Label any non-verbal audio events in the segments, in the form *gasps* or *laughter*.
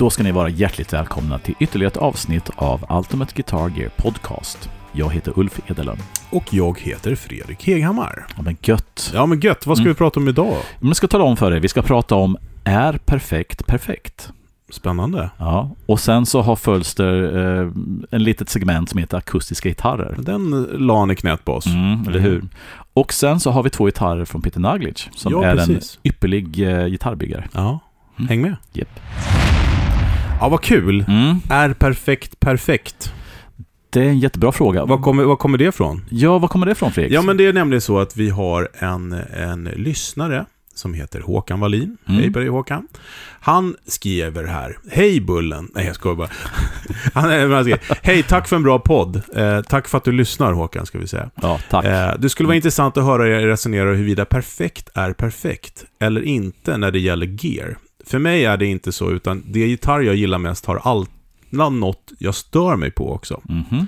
Då ska ni vara hjärtligt välkomna till ytterligare ett avsnitt av Ultimate Guitar Gear Podcast. Jag heter Ulf Edelön. Och jag heter Fredrik Heghammar. Ja, men gött. Ja men gött, vad ska Mm. vi prata om idag? Men jag ska tala om för er, vi ska prata om Är perfekt perfekt? Spännande. Ja, och sen så har Fölster eh, en litet segment som heter akustiska gitarrer. Den la han i knät på oss. Mm, eller hur? Och sen så har vi två gitarrer från Peter Naglic som Ja, är precis. en ypperlig eh, gitarrbyggare. Ja, Mm. häng med. Japp. Ja, vad kul. Mm, Är perfekt perfekt? det är en jättebra fråga. Var kommer, var kommer det ifrån? Ja, var kommer det ifrån Fredrik? Ja, men det är nämligen så att vi har en, en lyssnare som heter Håkan Wallin. Mm. Hej på dig Håkan. Han skriver här. Hej Bullen. Nej, jag skojar bara. *laughs* Han, han skriver, Hej, tack för en bra podd. Eh, tack för att du lyssnar Håkan, ska vi säga. Ja, tack. Eh, det skulle vara intressant att höra er resonera huruvida perfekt är perfekt eller inte när det gäller gear. För mig är det inte så, utan det gitarr jag gillar mest har alltid något jag stör mig på också. Mhm.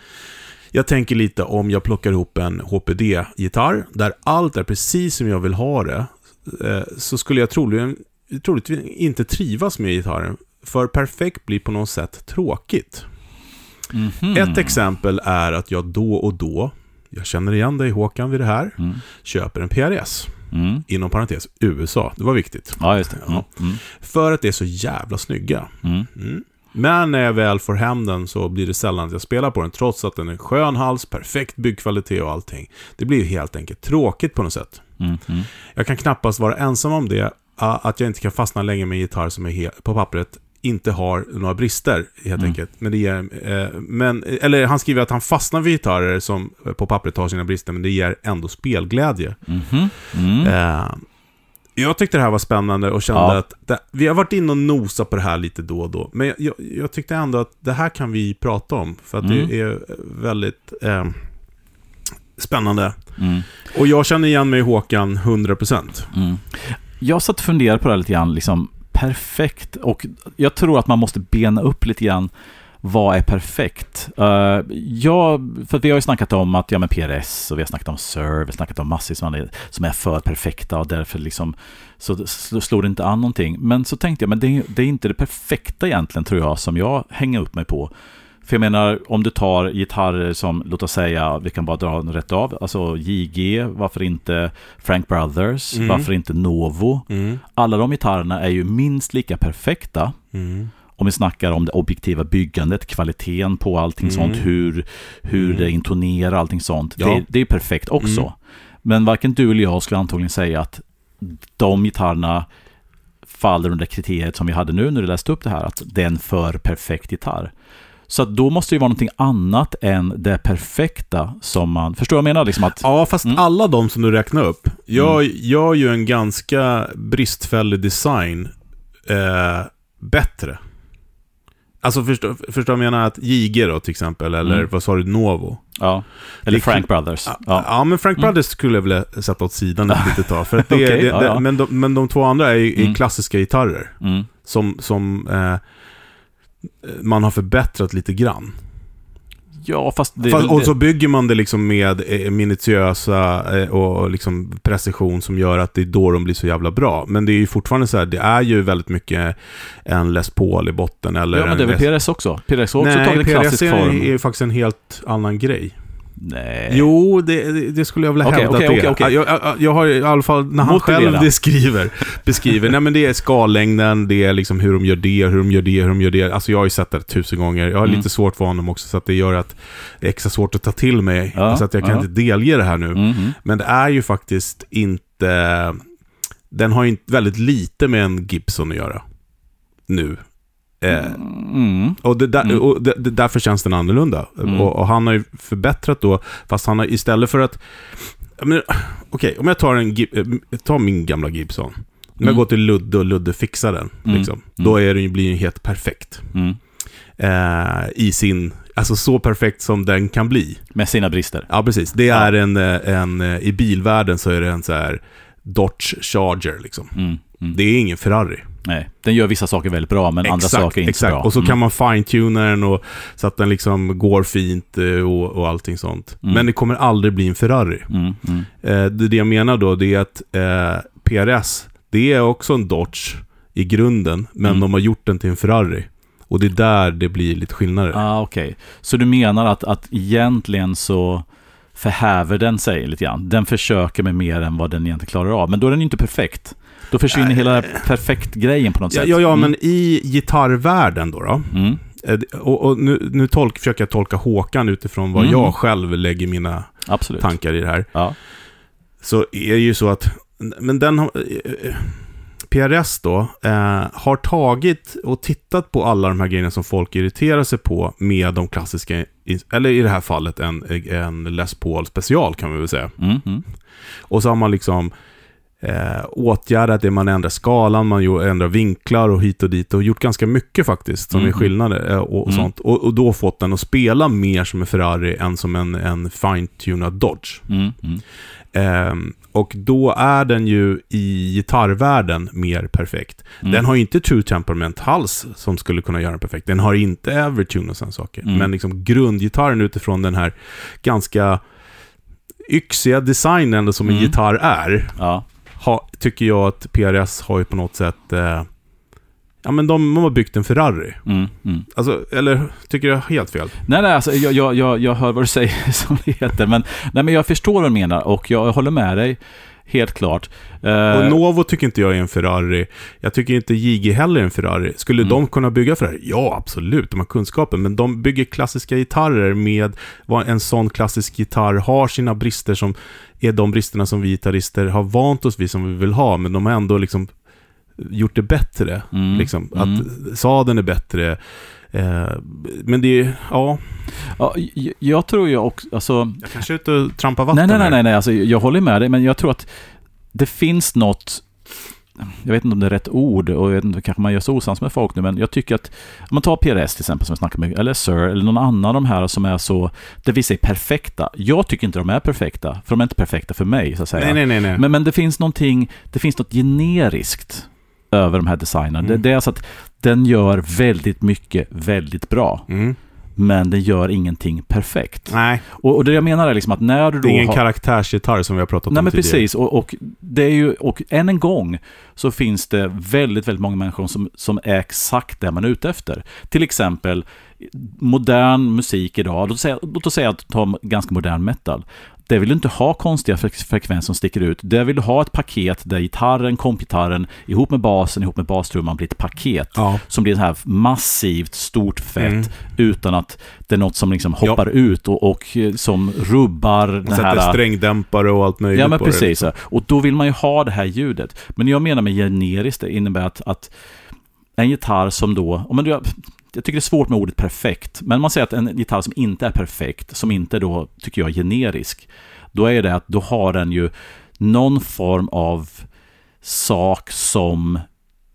Jag tänker lite om jag plockar ihop en HPD-gitarr, där allt är precis som jag vill ha det, eh, så skulle jag troligen, troligtvis inte trivas med gitarren. För perfekt blir på något sätt tråkigt. Mhm. Ett exempel är att jag då och då, jag känner igen dig Håkan vid det här, Mm. köper en PRS. Mm. Inom parentes, USA. Det var viktigt. Ja, just det. Mm. Mm. För att det är så jävla snygga. Mm. Mm. Men när jag väl får hem den så blir det sällan att jag spelar på den, trots att den är skön hals, perfekt byggkvalitet och allting. Det blir helt enkelt tråkigt på något sätt. Jag kan knappast vara ensam om det, att jag inte kan fastna länge med en gitarr som är på pappret inte har några brister, helt Mm. enkelt. Men det ger, eh, men, eller han skriver att han fastnar vid gitarrer som på pappret har sina brister, men det ger ändå spelglädje. Mhm. Mm. Eh, jag tyckte det här var spännande och kände Ja. att det, vi har varit inne och nosat på det här lite då och då. Men jag, jag, jag tyckte ändå att det här kan vi prata om. För att Mm. det är väldigt eh, spännande. Mm. Och jag känner igen mig i Håkan 100%. Mm. Jag satt och funderade på det här lite grann, liksom perfekt. Och jag tror att man måste bena upp lite grann vad är perfekt? Uh, ja, för vi har ju snackat om att, ja men PRS och vi har snackat om SERV, vi har snackat om massor som är, som är för perfekta och därför liksom så slår det inte an någonting. Men så tänkte jag, men det, det är inte det perfekta egentligen tror jag som jag hänger upp mig på. För jag menar, om du tar gitarrer som, låt oss säga, vi kan bara dra den rätt av, alltså JG, varför inte Frank Brothers, Mm. varför inte Novo? Mm. Alla de gitarrerna är ju minst lika perfekta Mm. om vi snackar om det objektiva byggandet, kvaliteten på allting Mm. sånt, hur, hur Mm. det intonerar allting sånt. Ja. Det, det är perfekt också. Mm. Men varken du eller jag skulle antagligen säga att de gitarrerna faller under kriteriet som vi hade nu när du läste upp det här, att det är en för perfekt gitarr. Så då måste det ju vara någonting annat än det perfekta som man... Förstår vad jag menar? Liksom att, Ja, fast Mm. alla de som du räknar upp, jag gör ju en ganska bristfällig design eh, bättre. Alltså förstår vad jag menar? Att JG då till exempel, eller Mm. vad sa du, Novo? ja, eller Det- Frank Brothers. Ja, Ja. men Frank Mm. Brothers skulle jag vilja sätta åt sidan ett *laughs* litet tag. För det, det, ja. Men, de, men de två andra är, är Mm. klassiska gitarrer. Mm. Som, som eh, man har förbättrat lite grann. Ja, fast det... Fast, och så bygger man det liksom med eh, minutiösa eh, och liksom precision som gör att det är då de blir så jävla bra. Men det är ju fortfarande så här, det är ju väldigt mycket en Les Paul i botten eller ja, men det är väl. PRS också? PRS har också Nej, tagit en klassisk PRS är, form. är faktiskt en helt annan grej. Nej. Jo, det, det- skulle jag vilja Okej, hävda okej, att det är. okej. Jag, jag, jag har i alla fall, när han Motivera. själv beskriver, beskriver nej men det är skallängden, det är liksom hur de gör det, hur de gör det, hur de gör det. Alltså jag har ju sett det tusen gånger. Jag har Mm. lite svårt för honom också, så att det gör att det är extra svårt att ta till mig. Ja, så att jag kan ja. inte delge det här nu. Mhm. Men det är ju faktiskt inte... Den har ju väldigt lite med en Gibson att göra. Nu. Mm. och det där, Mm. och det, det, därför känns den annorlunda. Mm. Och, och han har ju förbättrat då, fast han har istället för att... Okej, om jag tar, en, eh, tar min gamla Gibson. Om jag Mm. går till Ludde och Ludde fixar den, Mm. liksom, då är den, ju- blir den helt perfekt. Eh, I sin... Alltså så perfekt som den kan bli. Med sina brister. Ja, precis. Det är en, eh, en... I bilvärlden så är det en så här Dodge Charger, liksom. Mm. Mm. Det är ingen Ferrari. Nej, den gör vissa saker väldigt bra, men andra saker inte exakt. så bra. Och så Mm. kan man fine-tuna den och, så att den liksom går fint eh, och, och allting sånt. Mm. Men det kommer aldrig bli en Ferrari. Mm. Mm. Eh, det, det jag menar då, det är att eh, PRS, det är också en Dodge i grunden, men Mm. de har gjort den till en Ferrari. Och det är där det blir lite skillnader. Ah, Okej, så du menar att, att egentligen så förhäver den sig lite grann. Den försöker med mer än vad den egentligen klarar av. Men då är den ju inte perfekt. Då försvinner Nej. hela perfekt-grejen på något Ja, sätt. ja, ja Mm. men i gitarrvärlden då, då Mm. eh, och, och nu, nu tolk, försöker jag tolka Håkan utifrån vad Mm. jag själv lägger mina Absolut. tankar i det här. Ja. Så är det ju så att, men den har, eh, PRS då, eh, har tagit och tittat på alla de här grejerna som folk irriterar sig på med de klassiska, eller i det här fallet en, en Les Paul special kan vi väl säga. Mm. Mm. Och så har man liksom eh, åtgärdat det, man ändrar skalan, man ändrar vinklar och hit och dit och gjort ganska mycket faktiskt som är Mhm. skillnader eh, och, och Mm. sånt. Och, och då fått den att spela mer som en Ferrari än som en, en fine-tunad Dodge. Mm. Mm. Ehm, och då är den ju i gitarrvärlden mer perfekt. Mm. Den har ju inte True Temperament hals som skulle kunna göra den perfekt. Den har inte Evertune och sådana saker. Mm. Men liksom grundgitarren utifrån den här ganska yxiga designen som en Mm. gitarr är, Ja. Ha, tycker jag att PRS har ju på något sätt... Eh, ja, men de, de har byggt en Ferrari. Mm. Mm. Alltså, eller tycker jag helt fel? Nej, nej, alltså, jag, jag, jag, jag hör vad du säger *laughs* som det heter. Men, nej, men jag förstår vad du menar och jag håller med dig. Helt klart. Eh, Och Novo tycker inte jag är en Ferrari. Jag tycker inte JG heller är en Ferrari. Skulle Mm. de kunna bygga Ferrari? Ja, absolut. De har kunskapen. Men de bygger klassiska gitarrer med vad en sån klassisk gitarr har sina brister som är de bristerna som vi gitarrister har vant oss vid som vi vill ha. Men de har ändå liksom gjort det bättre. mm, Liksom. mm. Att sadeln är bättre. Eh, men det är, ja, Ja, jag, jag tror ju också, alltså, jag kanske är ute och trampar vatten nej, nej, nej, nej, alltså, jag håller med dig, men jag tror att det finns något, jag vet inte om det är rätt ord och jag vet inte, kanske man gör så osams med folk nu, men jag tycker att, om man tar PRS till exempel som vi snackar med, eller Sir, eller någon annan av de här som är så, det vill säga perfekta. Jag tycker inte de är perfekta, för de är inte perfekta för mig, så att säga. Nej, nej, nej. nej. Men, men det finns någonting, det finns något generiskt över de här designerna. Mm. Det, det är alltså att den gör väldigt mycket väldigt bra, Mm. men den gör ingenting perfekt. nej, Och, och det jag menar är liksom att när du då det är ingen har... karaktärsgitarr som vi har pratat Nej om men tidigare. precis, och, och det är ju, och än en gång så finns det väldigt, väldigt många människor som, som är exakt det man är ute efter. Till exempel modern musik idag, låt oss säga, låt oss säga att ta ganska modern metal. Det vill du inte ha konstiga fre- frekvenser som sticker ut. Det vill du ha ett paket där gitarren, kompgitarren, ihop med basen, ihop med bastrumman blir ett paket. Ja. Som blir så här massivt, stort, fett, Mm. utan att det är något som liksom hoppar ut och, och eh, som rubbar Och den sätter här... strängdämpare och allt möjligt Ja, men precis. Och då vill man ju ha det här ljudet. Men jag menar med generiskt, det innebär att, att en gitarr som då... om man, jag, tycker det är svårt med ordet perfekt, men man säger att en gitarr som inte är perfekt, som inte då, tycker jag, är generisk, då är det att då har den ju någon form av sak som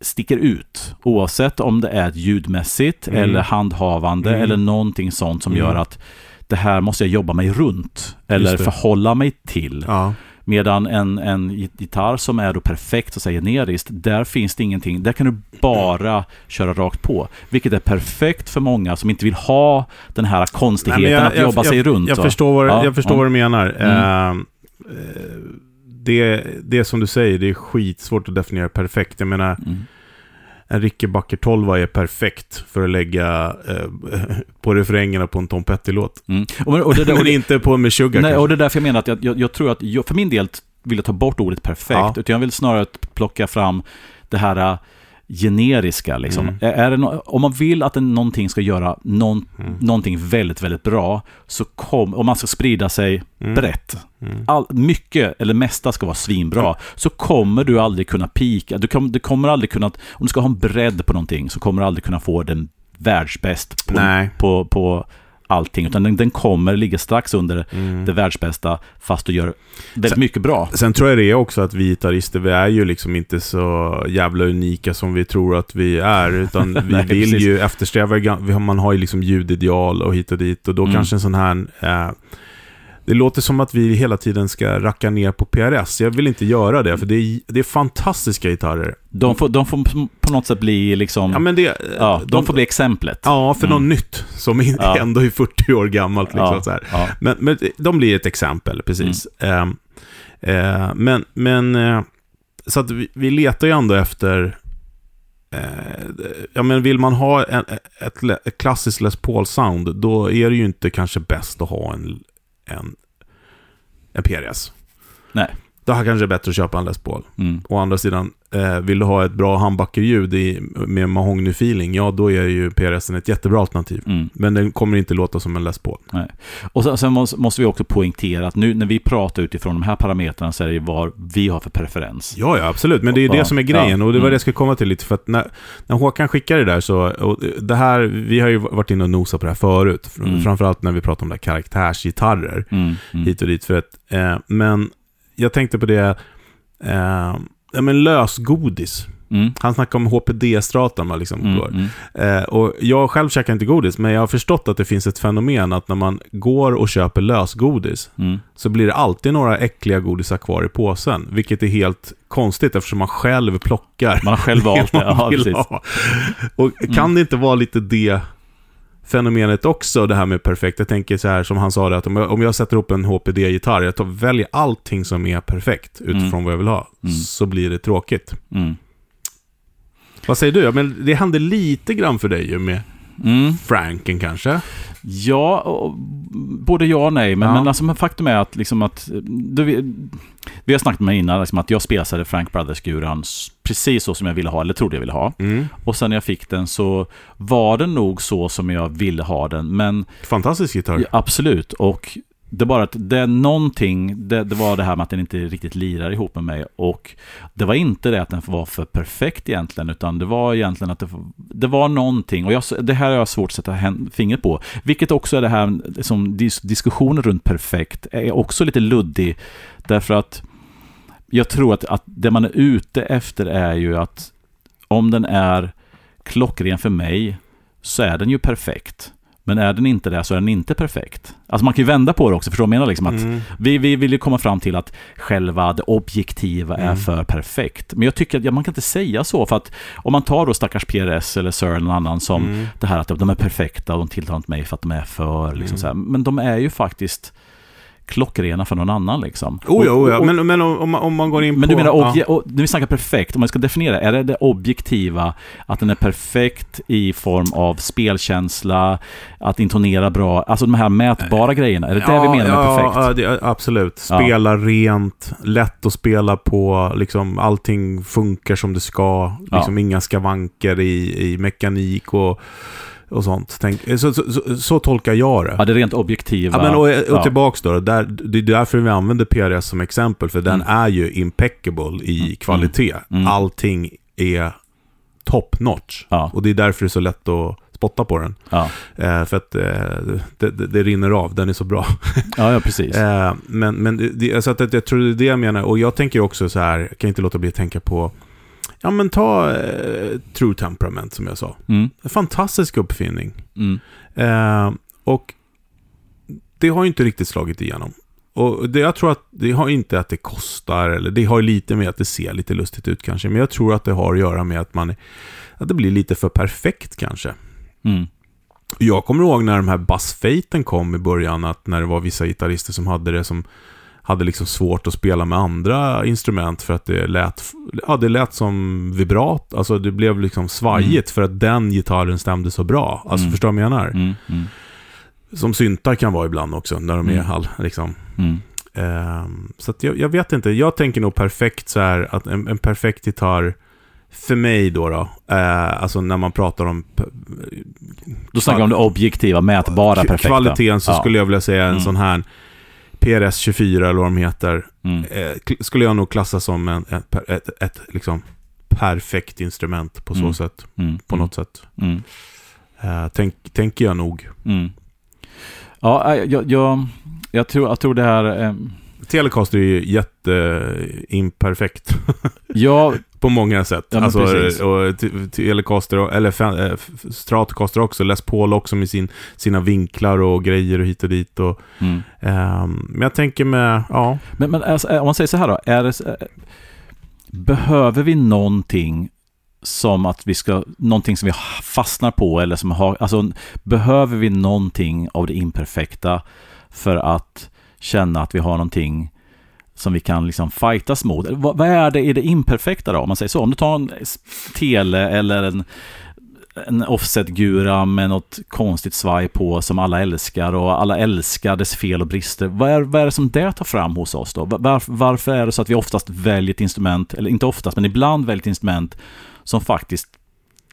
sticker ut. Oavsett om det är ljudmässigt Mm. eller handhavande Mm. eller någonting sånt som Mm. gör att det här måste jag jobba mig runt eller förhålla mig till. Ja. Medan en, en gitarr som är då perfekt och säger generiskt, där finns det ingenting. Där kan du bara köra rakt på. Vilket är perfekt för många som inte vill ha den här konstigheten Nej, jag- att jobba jag, sig jag, runt. Jag förstår vad, Ja, jag förstår ja. vad du menar. Mm. Eh, det, det som du säger, det är skitsvårt att definiera perfekt. Jag menar, Mm. En Rickenbacker 12 är perfekt för att lägga eh, *laughs* på refrängerna på en Tom Petty-låt. Mm. Och, och, det, *laughs* där- Men inte på en Meshuggah nej, kanske. och det är därför jag menar att jag, jag, jag tror att, jag, för min del vill jag ta bort ordet perfekt. Ja. Utan jag vill snarare plocka fram det här äh, generiska. Liksom. Mm. Är, no, om man vill att någonting ska göra någon, Mm. någonting väldigt, väldigt bra, så kom, om man ska sprida sig Mm. brett, Mm. all, mycket eller mesta ska vara svinbra, så kommer du aldrig kunna pika. Du, kom, du kommer aldrig kunna, om du ska ha en bredd på någonting, så kommer du aldrig kunna få den världsbäst på, Nej. på, på allting. Utan den, den kommer ligga strax under Mm. det världsbästa, fast du gör väldigt Sen- mycket bra. Sen tror jag det är också att vi gitarrister, vi är ju liksom inte så jävla unika som vi tror att vi är. Utan *laughs* vi Nej, vill precis. ju eftersträva, man har ju liksom ljudideal och hit och dit. Och då Mm. kanske en sån här... Eh, det låter som att vi hela tiden ska racka ner på PRS. Jag vill inte göra det, för det är, det är fantastiska gitarrer. De får, de får på något sätt bli liksom... Ja, men det... ja, de, får bli exemplet. Ja, för Mm. något nytt som Ja. ändå är 40 år gammalt. Liksom, Ja, så här. ja. Men, men de blir ett exempel, precis. Mm. Eh, eh, men, men, eh, så att vi, vi letar ju ändå efter eh, ja, men vill man ha en, ett, ett klassiskt Les Paul-sound, då är det ju inte kanske bäst att ha en, en, en PRS. Nej. Är det kanske bättre att köpa en Les Paul. Mm. Å andra sidan, eh, vill du ha ett bra humbucker-ljud i- med mahogny-feeling, ja då är ju PRS ett jättebra alternativ. Mm. Men den kommer inte låta som en Les Paul. Och sen, sen måste, vi också poängtera att nu när vi pratar utifrån de här parametrarna så är det vad vi har för preferens. Ja, ja, absolut. Men det är ju det som är grejen. ja, Och det var mm. det jag skulle komma till lite. För att när, när Håkan skickade det där så... Och det här, vi har ju varit inne och nosat på det här förut. Mm. Framförallt när vi pratar om det här karaktärsgitarrer. Mm. Mm. Hit och dit. För att, eh, men jag tänkte på det... Eh, ja, men lösgodis. Mm. Han snackade om HPD-stratan liksom Mm. Mm. Eh, och jag själv käkar inte godis, men jag har förstått att det finns ett fenomen att när man går och köper lösgodis Mm. så blir det alltid några äckliga godisar kvar i påsen. Vilket är helt konstigt eftersom man själv plockar Man har själv valt *laughs* det. Ja, vill precis. ha. Och kan Mm. det inte vara lite det fenomenet också, det här med perfekt? Jag tänker så här som han sa det, att om jag, om jag sätter upp en HPD-gitarr, jag tar, väljer allting som är perfekt utifrån Mm. vad jag vill ha, Mm. så blir det tråkigt. Mm. Vad säger du? Men det hände lite grann för dig ju med Mm. Franken kanske? Ja, och, både ja och nej. Men, Ja. men alltså, men faktum är att, liksom att du, vi, har snackat med innan liksom att jag spesade Frank Brothers-guran precis så som jag ville ha, eller trodde jag ville ha. Mm. Och sen när jag fick den så var den nog så som jag ville ha den. Men Fantastisk gitarr. ja, absolut, och det är bara att det är någonting, det, det var det här med att den inte riktigt lirar ihop med mig. Och det var inte det att den var för perfekt egentligen, utan det var egentligen att det, det var någonting. Och jag, det här har jag svårt att sätta fingret på. Vilket också är det här som dis, diskussionen runt perfekt är också lite luddig. Därför att jag tror att, att det man är ute efter är ju att om den är klockren för mig så är den ju perfekt. Men är den inte det så är den inte perfekt. Alltså man kan ju vända på det också, förstår du vad jag menar? Liksom att Mm. vi, vi vill ju komma fram till att själva det objektiva är Mm. för perfekt. Men jag tycker att ja, man kan inte säga så, för att om man tar då stackars PRS eller Sir eller någon annan som Mm. det här att de är perfekta och de tilltalar inte mig för att de är för, liksom Mm. så här. men de är ju faktiskt klockrena för någon annan liksom. Oh ja, oh ja. Men, men om, om man- går in men på... du menar, ja. och, när vi snackar perfekt, om man ska definiera, är det det objektiva, att den är perfekt i form av spelkänsla, att intonera bra, alltså de här mätbara grejerna, är det det vi menar med ja, perfekt? Ja, det, absolut. Ja. Spela rent, lätt att spela på, liksom allting funkar som det ska. Liksom inga skavanker i, i mekanik och, och sånt. Tänk, så, så, så, så tolkar jag det. Ja, det är rent objektiva. Ja, men och, och ja. tillbaks då, där, det är därför vi använder PRS som exempel, för den Mm. är ju impeccable i kvalitet. Mm. Allting är top notch. Ja, Och det är därför det är så lätt att spotta på den. ja. Eh, för att eh, det, det, det rinner av, den är så bra. ja, ja precis. *laughs* Eh, men men det- så att jag, jag tror det är det jag menar. Och jag tänker också så här, jag kan inte låta bli att tänka på, ja men ta eh, True Temperament som jag sa. Mm, En fantastisk uppfinning. mm, Eh, och det har ju inte riktigt slagit igenom. Och det, jag tror att det har inte att det kostar, eller det har lite med att det ser lite lustigt ut kanske. Men jag tror att det har att göra med att man, att det blir lite för perfekt kanske. mm, Jag kommer ihåg när de här bassfejten kom i början, att när det var vissa gitarrister som hade det som hade liksom svårt att spela med andra instrument för att det lät, ja, det lät som vibrat. Alltså det blev liksom svajigt för att den gitarren stämde så bra. Alltså Mm. förstår du vad jag menar? mm, mm, Som syntar kan vara ibland också, när de är Mm. all, liksom. mm. Ehm, så jag, jag vet inte, jag tänker nog perfekt så här, att en, en perfekt gitarr, för mig då, då eh, alltså när man pratar om Då snackar vi om det objektiva, mätbara, perfekta. kvaliteten så Ja. skulle jag vilja säga en Mm. sån här PRS 24 eller vad de heter, Mm. eh, skulle jag nog klassa som en, ett, ett, ett liksom perfekt instrument på så Mm. sätt, Mm. på något sätt. Mm. Eh, tänk, tänker jag nog. Mm. Ja, äh, jag, jag, jag, tror, jag tror det här... Eh, Telecaster är ju jätteimperfekt. *laughs* ja, På många sätt. Ja, alltså, och Telecaster, eller fan- eh, Stratocaster också. Les Paul också med sin, sina vinklar och grejer och hit och dit. Och, mm. ehm, men jag tänker med, ja. Men, men alltså, om man säger så här då, är det, eh, behöver vi någonting som att vi ska, någonting som vi fastnar på eller som har, alltså behöver vi någonting av det imperfekta för att känna att vi har någonting som vi kan liksom fightas mot. Vad, vad är det i det imperfekta då, om man säger så? Om du tar en tele eller en, en offset-gura med något konstigt svaj på som alla älskar och alla älskar dess fel och brister. Vad är, vad är det som det tar fram hos oss då? Var, varför är det så att vi oftast väljer ett instrument, eller inte oftast, men ibland väljer ett instrument som faktiskt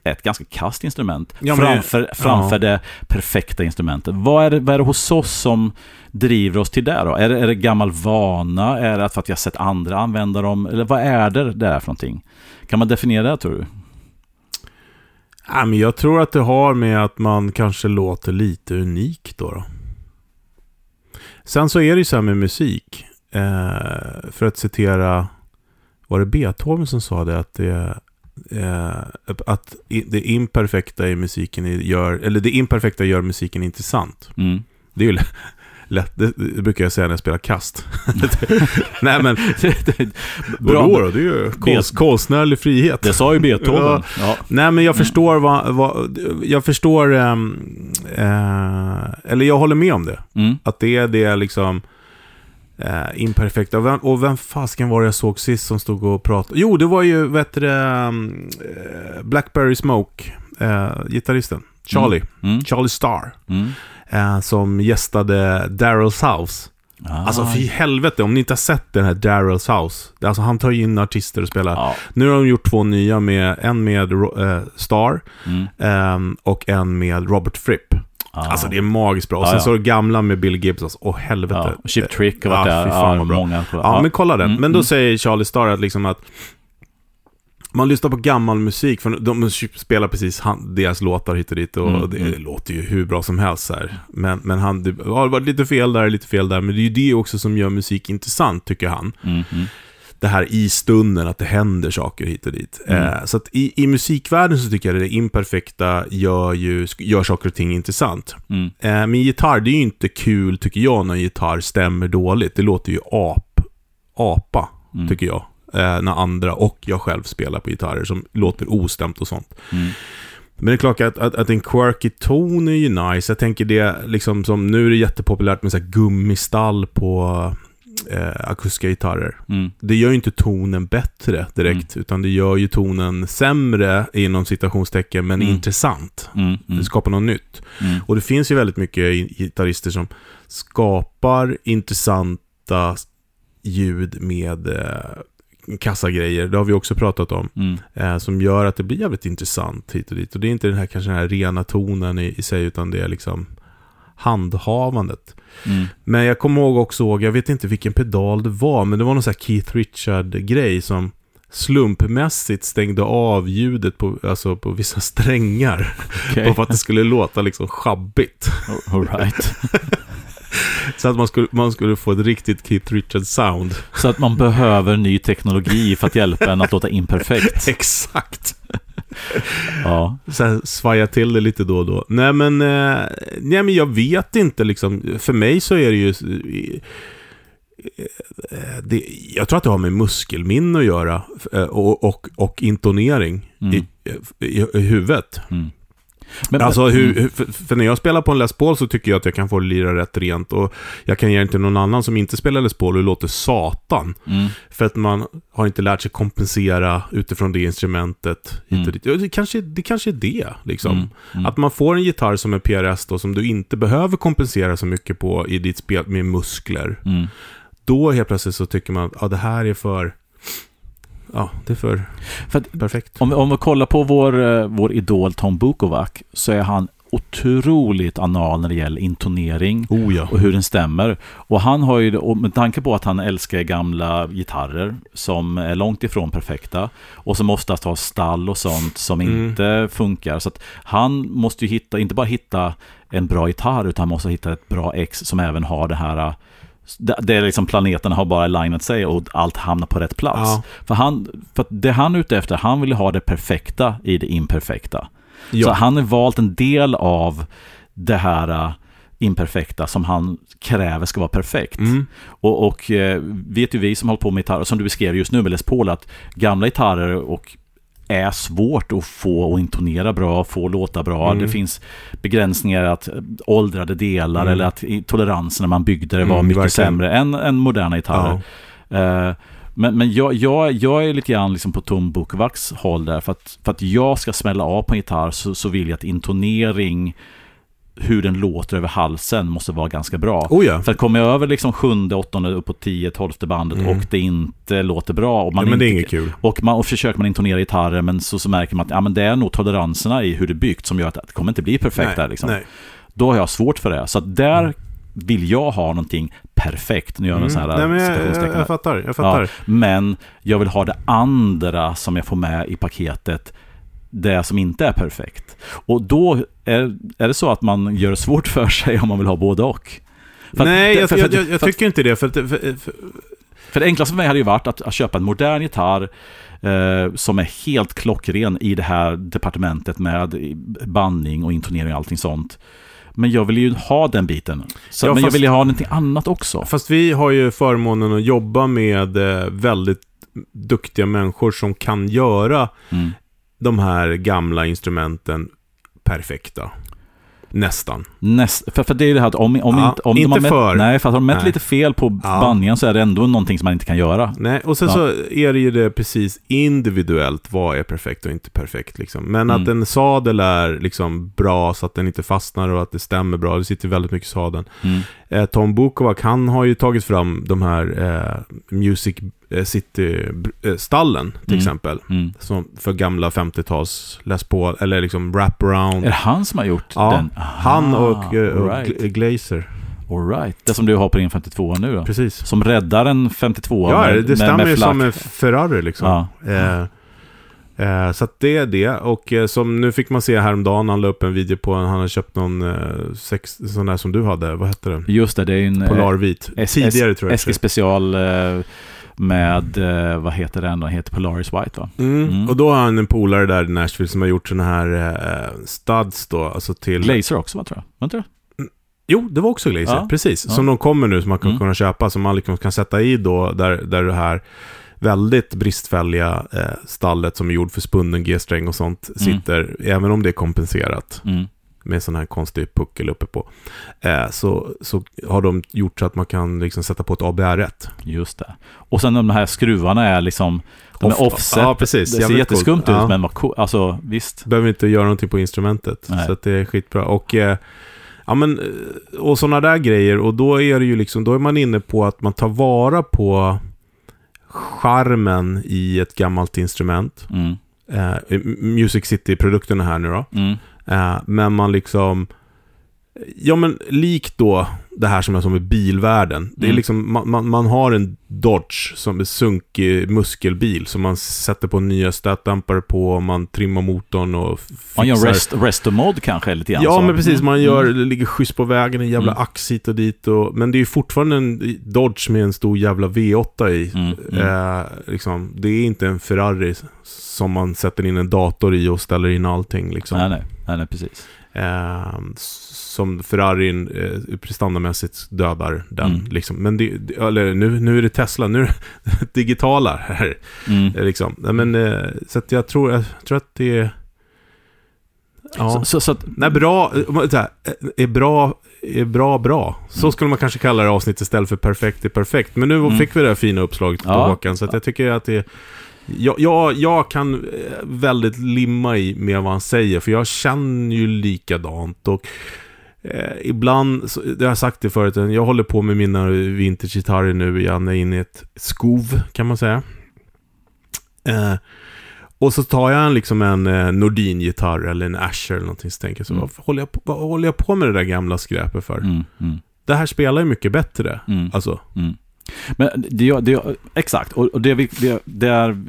ett ganska kast instrument ja, men, framför, framför ja. det perfekta instrumentet. Vad är, det, vad är det hos oss som driver oss till det då? Är det, är det gammal vana? Är det för att vi har sett andra använda dem? Eller vad är det där för någonting? Kan man definiera det tror du? Ja, men jag tror att det har med att man kanske låter lite unik då. då. Sen så är det ju så här med musik. Eh, för att citera, var det Beethoven som sa det? Att det, eh, att det imperfekta i musiken gör, eller det imperfekta gör musiken intressant. Mm. Det är ju *laughs* lätt, det, det, brukar jag säga när jag spelar kast. *laughs* Nej men, *laughs* Bra. Vadå då? Det är ju konst, konstnärlig frihet. Det sa ju Beethoven. Ja. Ja. Nej men jag förstår vad, vad jag förstår, um, uh, eller jag håller med om det. Mm. Att det är det liksom, uh, imperfekta. Och vem, och vem fasken var det jag såg sist som stod och pratade? Jo, det var ju, vet du, um, Blackberry Smoke, uh, gitarristen. Charlie. Mm. Mm. Charlie Starr. Mm eh, som gästade Daryl's House. Ah. Alltså för helvete, om ni inte har sett den här Daryl's House. Alltså han tar in artister och spelar. Ah. Nu har de gjort två nya, med, en med eh, Star mm. eh, och en med Robert Fripp. Ah. Alltså det är magiskt bra. Och sen ah, ja. så det gamla med Bill Gibbs. Alltså, åh helvete. Ja, Chip Trick och varit där. Ja, många. Ja, men kolla den. Mm, men då mm. säger Charlie Star att liksom att man lyssnar på gammal musik, för de spelar precis han, deras låtar hit och dit och mm, det, mm. låter ju hur bra som helst här. Men, men han, det har varit lite fel där, lite fel där, men det är ju det också som gör musik intressant, tycker han. Mm, mm. Det här i stunden, att det händer saker hit och dit. Mm. Eh, så att i, i musikvärlden så tycker jag att det imperfekta gör, ju, gör saker och ting intressant. Mm. Eh, men gitarr, det är ju inte kul, tycker jag, när en gitarr stämmer dåligt. Det låter ju ap, apa, mm. tycker jag eh, när andra och jag själv spelar på gitarrer som låter ostämt och sånt. Mm. Men det är klart att, att, att, en quirky ton är ju nice. Jag tänker det, liksom som nu är det jättepopulärt med så här gummistall på eh, akustiska gitarrer. Mm. Det gör ju inte tonen bättre direkt, mm. utan det gör ju tonen sämre inom citationstecken, men mm. intressant. Mm, mm. Det skapar något nytt. Mm. Och det finns ju väldigt mycket gitarrister som skapar intressanta ljud med eh, kassagrejer, det har vi också pratat om, eh, som gör att det blir jävligt intressant hit och dit. Och det är inte den här kanske den här rena tonen i, i sig, utan det är liksom handhavandet. Mm. Men jag kommer ihåg också, jag vet inte vilken pedal det var, men det var någon sån här Keith Richard-grej som slumpmässigt stängde av ljudet på, alltså på vissa strängar. Okay. *laughs* för att det skulle låta liksom schabbigt. All right. *laughs* Så att man skulle, man skulle få ett riktigt Keith Richards-sound. Så att man behöver ny teknologi för att hjälpa en att låta imperfekt. *laughs* Exakt. Ja. Så här, svaja till det lite då och då. Nej men, eh, nej men jag vet inte liksom. För mig så är det ju... Eh, det, jag tror att det har med muskelminne att göra eh, och, och, och intonering mm. i, i, i huvudet. Mm. Men, alltså, hur, mm. för, för, när jag spelar på en Les Paul så tycker jag att jag kan få lira rätt rent. Och jag kan ge det till någon annan som inte spelar Les Paul och låter satan. Mm. För att man har inte lärt sig kompensera utifrån det instrumentet. Mm. Det, kanske, det kanske är det, liksom. Mm. mm. Att man får en gitarr som är PRS då, som du inte behöver kompensera så mycket på i ditt spel med muskler. Mm. Då helt plötsligt så tycker man att ja, det här är för ja, det är för, för att, perfekt. Om, om vi kollar på vår, eh, vår idol Tom Bukovac så är han otroligt anal när det gäller intonering oh ja. och hur den stämmer. Och han har ju, och med tanke på att han älskar gamla gitarrer som är långt ifrån perfekta och som oftast har stall och sånt som mm. inte funkar. Så att han måste ju hitta, inte bara hitta en bra gitarr utan han måste hitta ett bra ex som även har det här det är liksom planeterna har bara alignat sig och allt hamnar på rätt plats. Ja. För, han, för det han är ute efter, han vill ha det perfekta i det imperfekta. Ja. Så han har valt en del av det här äh, imperfekta som han kräver ska vara perfekt. Mm. Och, och äh, vet ju vi som håller på med gitarr, som du beskrev just nu med Les Paul, att gamla gitarrer och är svårt att få att intonera bra, få låta bra. Mm. Det finns begränsningar att åldrade delar mm. eller att toleransen när man byggde det var mm, mycket verkligen. sämre än, än moderna gitarrer. Eh, men men jag, jag, jag är lite grann liksom på Tom Bukovacs håll där. För att, för att jag ska smälla av på en gitarr så, så vill jag att intonering, hur den låter över halsen, måste vara ganska bra. Oh ja. För att kommer jag över liksom sjunde, åttonde, uppåt tio, tolfte bandet Mm. och det inte låter bra. Och man ja, men det är inte, inget kul. och, man, och försöker man intonera gitarren men så, så märker man att ja, men det är nog toleranserna i hur det är byggt som gör att det kommer inte bli perfekt nej, där. Liksom. nej. Då har jag svårt för det. Så där vill jag ha någonting perfekt. Nu gör jag en sån här Mm. Nej, jag, jag, jag fattar. Jag fattar. Ja, men jag vill ha det andra som jag får med i paketet. Det som inte är perfekt. Och då är, är det så att man gör det svårt för sig om man vill ha både och. För att- Nej, jag, för- jag, jag, jag för att- tycker inte det. För, att- för, det enklaste för mig hade ju varit att, att köpa en modern gitarr eh, som är helt klockren i det här departementet med bandning och intonering och allting sånt. Men jag vill ju ha den biten. Så, Ja, men jag vill ju ha någonting annat också. Fast vi har ju förmånen att jobba med eh, väldigt duktiga människor som kan göra Mm. De här gamla instrumenten perfekta. Nästan. Näst, för, för det är det här att om, om Ja, inte, om inte de har mätt, för. Nej, för att har de mätt Nej. lite fel på Ja. bandningen så är det ändå någonting som man inte kan göra. Nej, och sen Ja. så är det ju det precis individuellt, vad är perfekt och inte perfekt liksom. Men att Mm. en sadel är liksom bra så att den inte fastnar och att det stämmer bra, det sitter väldigt mycket i sadeln. Mm. Eh, Tom Bukovac, han har ju tagit fram de här eh, Music City-stallen till Mm. exempel. Mm. Som för gamla 50-tals Les Paul, eller liksom wraparound. Är det han som har gjort Ja, den? Han och, eh, och right. Gla- Glazer. All right. Det som du har på din 52 nu då? Precis. Som räddar en 52 Ja, med, det med, stämmer med ju som en Ferrari liksom. Ja. Eh, eh, så det är det. Och eh, som nu fick man se häromdagen, han la upp en video på, han hade köpt någon eh, sex, sån där som du hade, vad hette den? Just det, det är en eh, Polarvit. S- Tidigare tror jag. SG special eh, med, eh, vad heter den då? Den heter Polaris White va? Mm. Mm. Och då har han en polare där i Nashville som har gjort såna här eh, studs då, alltså till... Glazer också va tror jag? Var inte det? Jo, det var också Glazer, Ja. precis. Ja. Som de kommer nu, som man kan Mm. kunna köpa, som man liksom kan sätta i då, där, där det här väldigt bristfälliga eh, stallet som är gjord för spunnen G-sträng och sånt Mm. sitter, även om det är kompenserat Mm. Med sån här konstig puckel uppe på, eh, så, så har de gjort så att man kan liksom sätta på ett ABR1. Just det. Och sen de här skruvarna är liksom, de Off- är offset. Ja, precis. Det ser Jävligt jätteskumt coolt. ut, Ja. men vad cool. Alltså visst. Behöver inte göra någonting på instrumentet. Nej. Så att det är skitbra. Och, eh, ja, men, eh, och sådana där grejer. Och då är det ju liksom, då är man inne på att man tar vara på charmen i ett gammalt instrument. Mm. Eh, Music City-produkterna här nu då. Mm. Eh, men man liksom... Ja men likt då det här som är som med bilvärlden. Det är Mm. liksom, man, man, man har en Dodge som är sunkig muskelbil som man sätter på nya stötdämpare på, man trimmar motorn och fixar. Man gör rest, resto mod kanske lite grann. Ja så. men precis, man Mm. gör, det ligger schysst på vägen, en jävla Mm. ax hit och dit och, Men det är ju fortfarande en Dodge med en stor jävla V8 i. Mm. Mm. Eh, liksom, det är inte en Ferrari som man sätter in en dator i och ställer in allting liksom. Nej, nej, nej, nej, precis. Eh, som Ferrarin eh, prestandamässigt dödar den. Mm. Liksom. Men det, eller nu, nu är det Tesla, nu är det *laughs* digitala här. Mm. eh, Liksom. Men, eh, så att jag tror, jag tror att det är... Ja. Så, så, så att, Nej, bra, eh, här, eh, är bra, är bra, bra. Så Mm. skulle man kanske kalla det avsnitt istället för perfekt är perfekt. Men nu Mm. fick vi det här fina uppslaget på Ja. Håkan, så jag tycker att det jag, jag, jag kan eh, väldigt limma i med vad han säger, för jag känner ju likadant. Och eh, ibland, så, det har jag sagt det förut, jag håller på med mina vintagegitarrer nu, jag är inne i ett skov, kan man säga. Eh, och så tar jag en, liksom en eh, Nordin-gitarr eller en Asher eller någonting, så tänker jag så, Mm. varför håller jag, på, vad håller jag på med det där gamla skräpet för? mm, mm, Det här spelar ju mycket bättre. mm. Alltså, Mm. Men det, det, exakt, och det, det, det är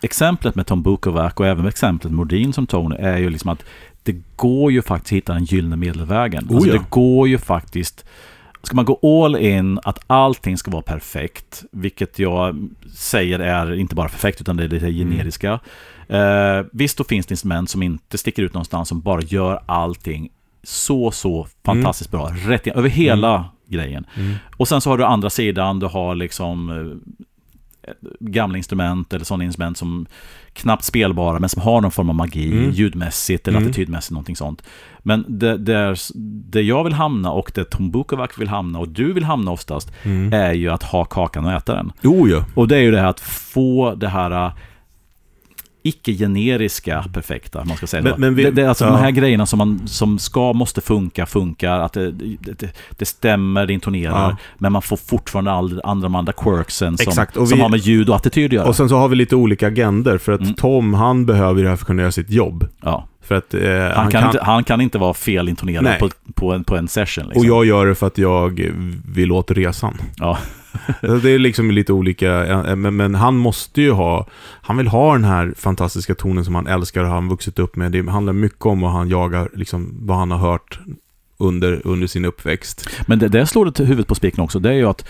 exemplet med Tom Bukovac och även exemplet Mordin som Tony är ju liksom att det går ju faktiskt att hitta den gyllene medelvägen. Oh alltså ja. det går ju faktiskt Ska man gå all in att allting ska vara perfekt, vilket jag säger är inte bara perfekt utan det är lite generiska. Eh, visst, då finns det instrument som inte sticker ut någonstans, som bara gör allting så, så fantastiskt bra. Rätt över hela grejen. mm. Och sen så har du andra sidan, du har liksom gamla instrument eller sådana instrument som knappt spelbara men som har någon form av magi Mm. ljudmässigt eller Mm. attitydmässigt, någonting sånt. Men det, det, är, det jag vill hamna och det Tom Bukovac vill hamna och du vill hamna oftast Mm. är ju att ha kakan och äta den. Jo, ja. Och det är ju det här att få det här icke-generiska perfekta, man ska säga Men- men vi- det, det är alltså ja. de här grejerna som, man, som ska, måste funka, funkar, att det, det, det, stämmer, det intonerar, Ja. men man får fortfarande all, andra, de andra quirksen som, Exakt, och som vi- har med ljud och attityd att göra. Och sen så har vi lite olika agender för att Mm. Tom, han behöver det här för att kunna göra sitt jobb. ja. För att eh, han, kan Inte, han kan inte vara felintonerad på, på, en, på en session. Liksom. Och jag gör det för att jag vill åt resan. Ja. *laughs* det är liksom lite olika, eh, men, men han måste ju ha, han vill ha den här fantastiska tonen som han älskar och har han vuxit upp med. Det handlar mycket om vad han jagar, liksom vad han har hört under, under sin uppväxt. Men det, det slår det till huvudet på spiken också. Det är ju att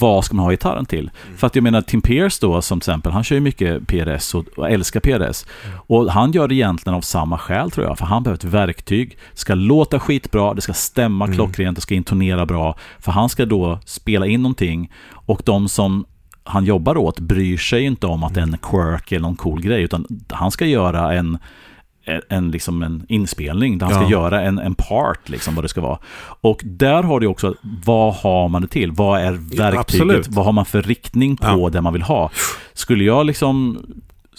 vad ska man ha gitarren till? För att jag menar Tim Pierce då som exempel, han kör ju mycket PRS och, och älskar PRS. Och han gör det egentligen av samma skäl tror jag. För han behöver ett verktyg. Det ska låta skitbra, det ska stämma Mm. klockrent, det ska intonera bra. För han ska då spela in någonting och de som han jobbar åt bryr sig inte om att det är en quirk eller någon cool grej. Utan han ska göra en en, liksom en inspelning där han ska Ja. göra en, en part, liksom vad det ska vara. Och där har du också, vad har man det till? Vad är verktyget? absolut. vad har man för riktning på Ja. det man vill ha? Skulle jag liksom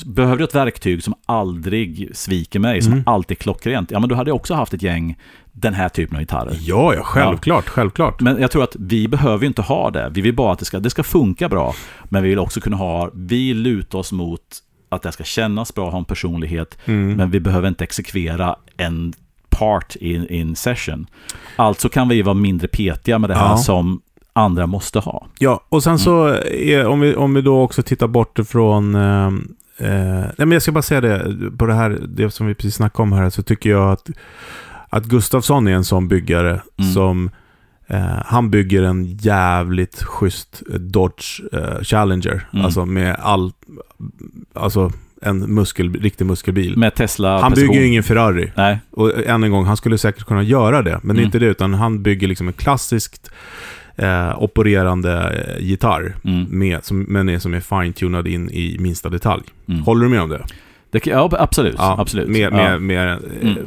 Behöver du ett verktyg som aldrig sviker mig, som Mm. alltid är klockrent? Ja, men då hade jag också haft ett gäng den här typen av gitarrer. Ja, ja, självklart, självklart. Men jag tror att vi behöver inte ha det. Vi vill bara att det ska, det ska funka bra. Men vi vill också kunna ha, vi lutar oss mot att det ska kännas bra, ha en personlighet. Mm. Men vi behöver inte exekvera en part in, in session. Alltså kan vi vara mindre petiga med det här Ja. som andra måste ha. Ja, och sen så, är, om, vi, om vi då också tittar bort ifrån... Eh, eh, nej, men jag ska bara säga det, på det här, det som vi precis snackade om här, så tycker jag att, att Gustafsson är en sån byggare Mm. som... Eh, han bygger en jävligt schysst eh, Dodge eh, Challenger. Mm. Alltså med all... Alltså en muskel, riktig muskelbil. Med Tesla han bygger ju ingen Ferrari. Nej, Och än en gång, han skulle säkert kunna göra det, men det är Mm. inte det, utan han bygger liksom en klassiskt eh, opererande gitarr, mm, med, som, men är, som är fine-tunad in i minsta detalj. mm. Håller du med om det? Det, ja, absolut. absolut. Med, ja. med, med, eh, Mm.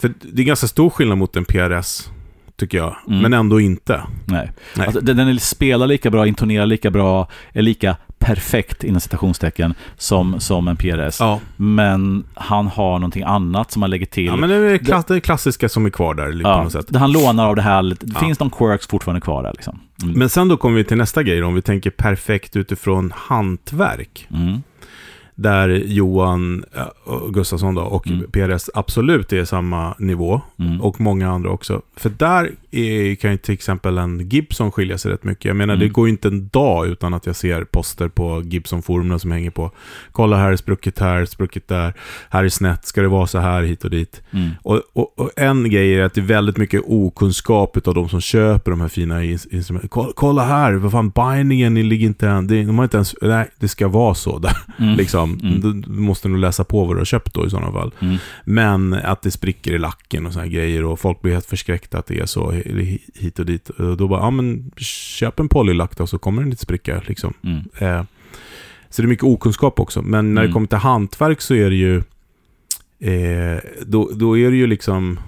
För det är ganska stor skillnad mot en PRS, tycker jag. Mm. Men ändå inte. Nej. Nej. Alltså, den, den spelar lika bra, intonerar lika bra, är lika perfekt inom citationstecken som, som en PRS. Ja, Men han har någonting annat som han lägger till. ja men det är klass, det klassiska som är kvar där på Ja, något sätt. han lånar av det här. Det Ja. finns någon quirks fortfarande kvar där. Liksom. Mm. Men sen då kommer vi till nästa grej, då, om vi tänker perfekt utifrån hantverk. Mm. Där Johan och Gustafsson då, och Mm. PRS absolut är samma nivå. Mm. Och många andra också. För där är, kan ju till exempel en Gibson skilja sig rätt mycket. Jag menar, Mm. det går ju inte en dag utan att jag ser poster på Gibson-forumen som hänger på. Kolla här, sprucket här, sprucket där. Här är snett, ska det vara så här hit och dit. Mm. Och, och, och en grej är att det är väldigt mycket okunskap av de som köper de här fina ins- instrumenten. Kolla, kolla här, vad fan, bindingen ligger inte än. Det, de har inte ens, nej, det ska vara så där. Mm. *laughs* Liksom. Mm. Du, måste nog läsa på vad du har köpt då i sådana fall. Mm. Men att det spricker i lacken och här grejer och folk blir helt förskräckta att det är så hi- hit och dit. Då bara, ja men köp en polylack då så kommer den inte spricka liksom. Mm. Eh, så det är mycket okunskap också. Men när det Mm. kommer till hantverk så är det ju, eh, då, då är det ju liksom,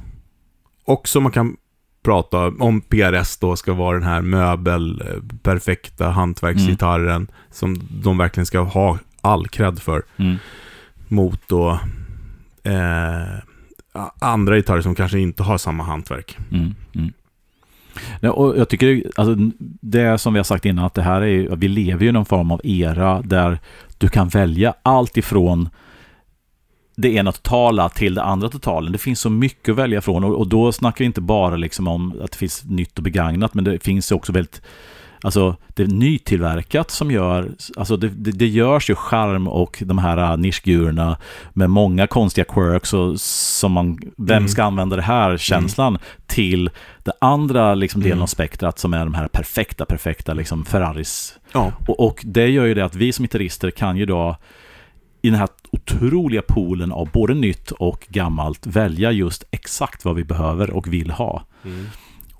också man kan prata om PRS då ska vara den här möbel, eh, perfekta hantverksgitarren som de verkligen ska ha all cred för Mm. mot då eh, andra gitarrer som kanske inte har samma hantverk. Mm. Mm. Ja, och jag tycker, alltså, det som vi har sagt innan, att det här är, vi lever ju i någon form av era där du kan välja allt ifrån det ena totala till det andra totalen. Det finns så mycket att välja från och, och då snackar vi inte bara liksom om att det finns nytt och begagnat, men det finns också väldigt Alltså det är nytillverkat som gör, alltså det, det, det görs ju charm och de här nischgurorna med många konstiga quirks och som man, vem Mm. ska använda det här känslan till det andra liksom delen Mm. av spektrat som är de här perfekta, perfekta liksom Ferraris. Ja. Och, och det gör ju det att vi som gitarrister kan ju då i den här otroliga poolen av både nytt och gammalt välja just exakt vad vi behöver och vill ha.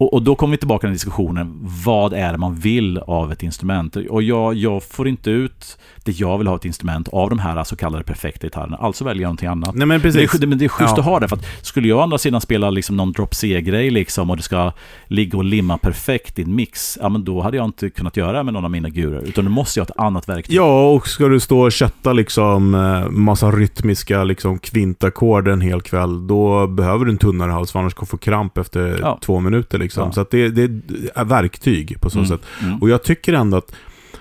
Och, och, då kommer vi tillbaka till diskussionen, vad är det man vill av ett instrument? Och jag, jag får inte ut det jag vill ha ett instrument av de här så kallade perfekta gitarrerna. Alltså väljer jag någonting annat. Nej, men, precis. Det, men det är schysst ja. att ha det. För att skulle jag å andra sidan spela liksom någon drop C-grej liksom och det ska ligga och limma perfekt i en mix, ja men då hade jag inte kunnat göra det med någon av mina gurer. Utan då måste jag ha ett annat verktyg. Ja, och ska du stå och kötta liksom eh, massa rytmiska liksom kvintackord en hel kväll, då behöver du en tunnare hals, för annars kommer du få kramp efter ja. två minuter liksom. Ja. Så det, det, är verktyg på så mm. sätt. Mm. Och jag tycker ändå att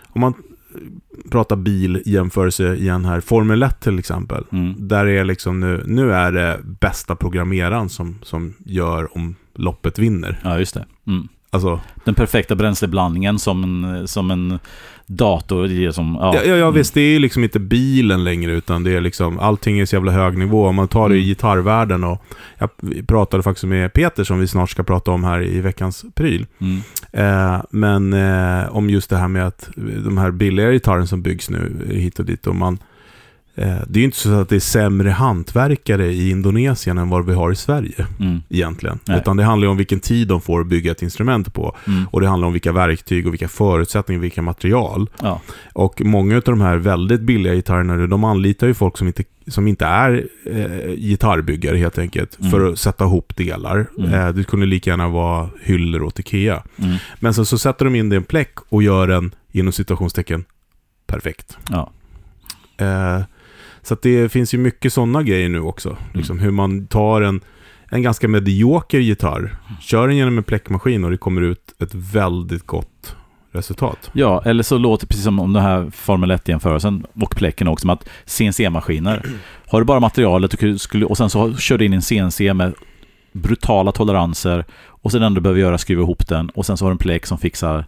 om man prata bil jämförelse igen här. Formel 1 till exempel. Mm. Där är liksom nu, nu är det bästa programmeraren som, som gör om loppet vinner. Ja, just det. Mm. Alltså, den perfekta bränsleblandningen som en, som en dator ger som... Ja, ja, ja, ja visst. Det är liksom inte bilen längre, utan det är liksom... Allting är så jävla hög nivå. Om man tar det i mm. gitarrvärlden och... Jag pratade faktiskt med Peter, som vi snart ska prata om här i veckans pryl. Mm. Eh, men eh, om just det här med att de här billigare gitarren som byggs nu hit och dit. Och man det är ju inte så att det är sämre hantverkare i Indonesien än vad vi har i Sverige. Mm. Egentligen. Nej. Utan det handlar om vilken tid de får bygga ett instrument på. Mm. Och det handlar om vilka verktyg och vilka förutsättningar, vilka material. Ja. Och många av de här väldigt billiga gitarrerna, de anlitar ju folk som inte, som inte är eh, gitarrbyggare helt enkelt. Mm. För att sätta ihop delar. Mm. Eh, det kunde lika gärna vara hyllor åt Ikea. Mm. Men sen så sätter de in det i en pläck och gör en, inom situationstecken, perfekt. Ja. Eh, så det finns ju mycket sådana grejer nu också. Mm. Liksom hur man tar en, en ganska medioker gitarr, kör den genom en pläckmaskin och det kommer ut ett väldigt gott resultat. Ja, eller så låter det precis som om den här Formel 1-jämförelsen och pläcken också, som att CNC-maskiner, *clears throat* har du bara materialet och, skulle, och sen så kör du in en CNC med brutala toleranser och sen ändå behöver göra skruva ihop den och sen så har du en pläck som fixar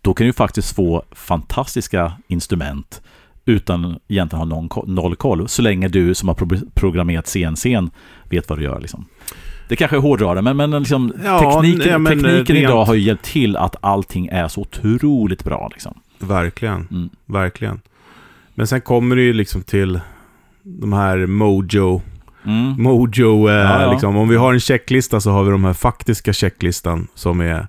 då kan du faktiskt få fantastiska instrument utan egentligen ha någon, noll koll. Så länge du som har programmerat CNC vet vad du gör. Liksom. Det kanske är hårdrare, men, men, liksom, ja, tekniken, ja, men tekniken rent... idag har ju hjälpt till att allting är så otroligt bra. Liksom. Verkligen, mm. verkligen. Men sen kommer det ju liksom till de här Mojo Mm. Mojo, eh, ja, ja. Liksom, om vi har en checklista så har vi de här faktiska checklistan som är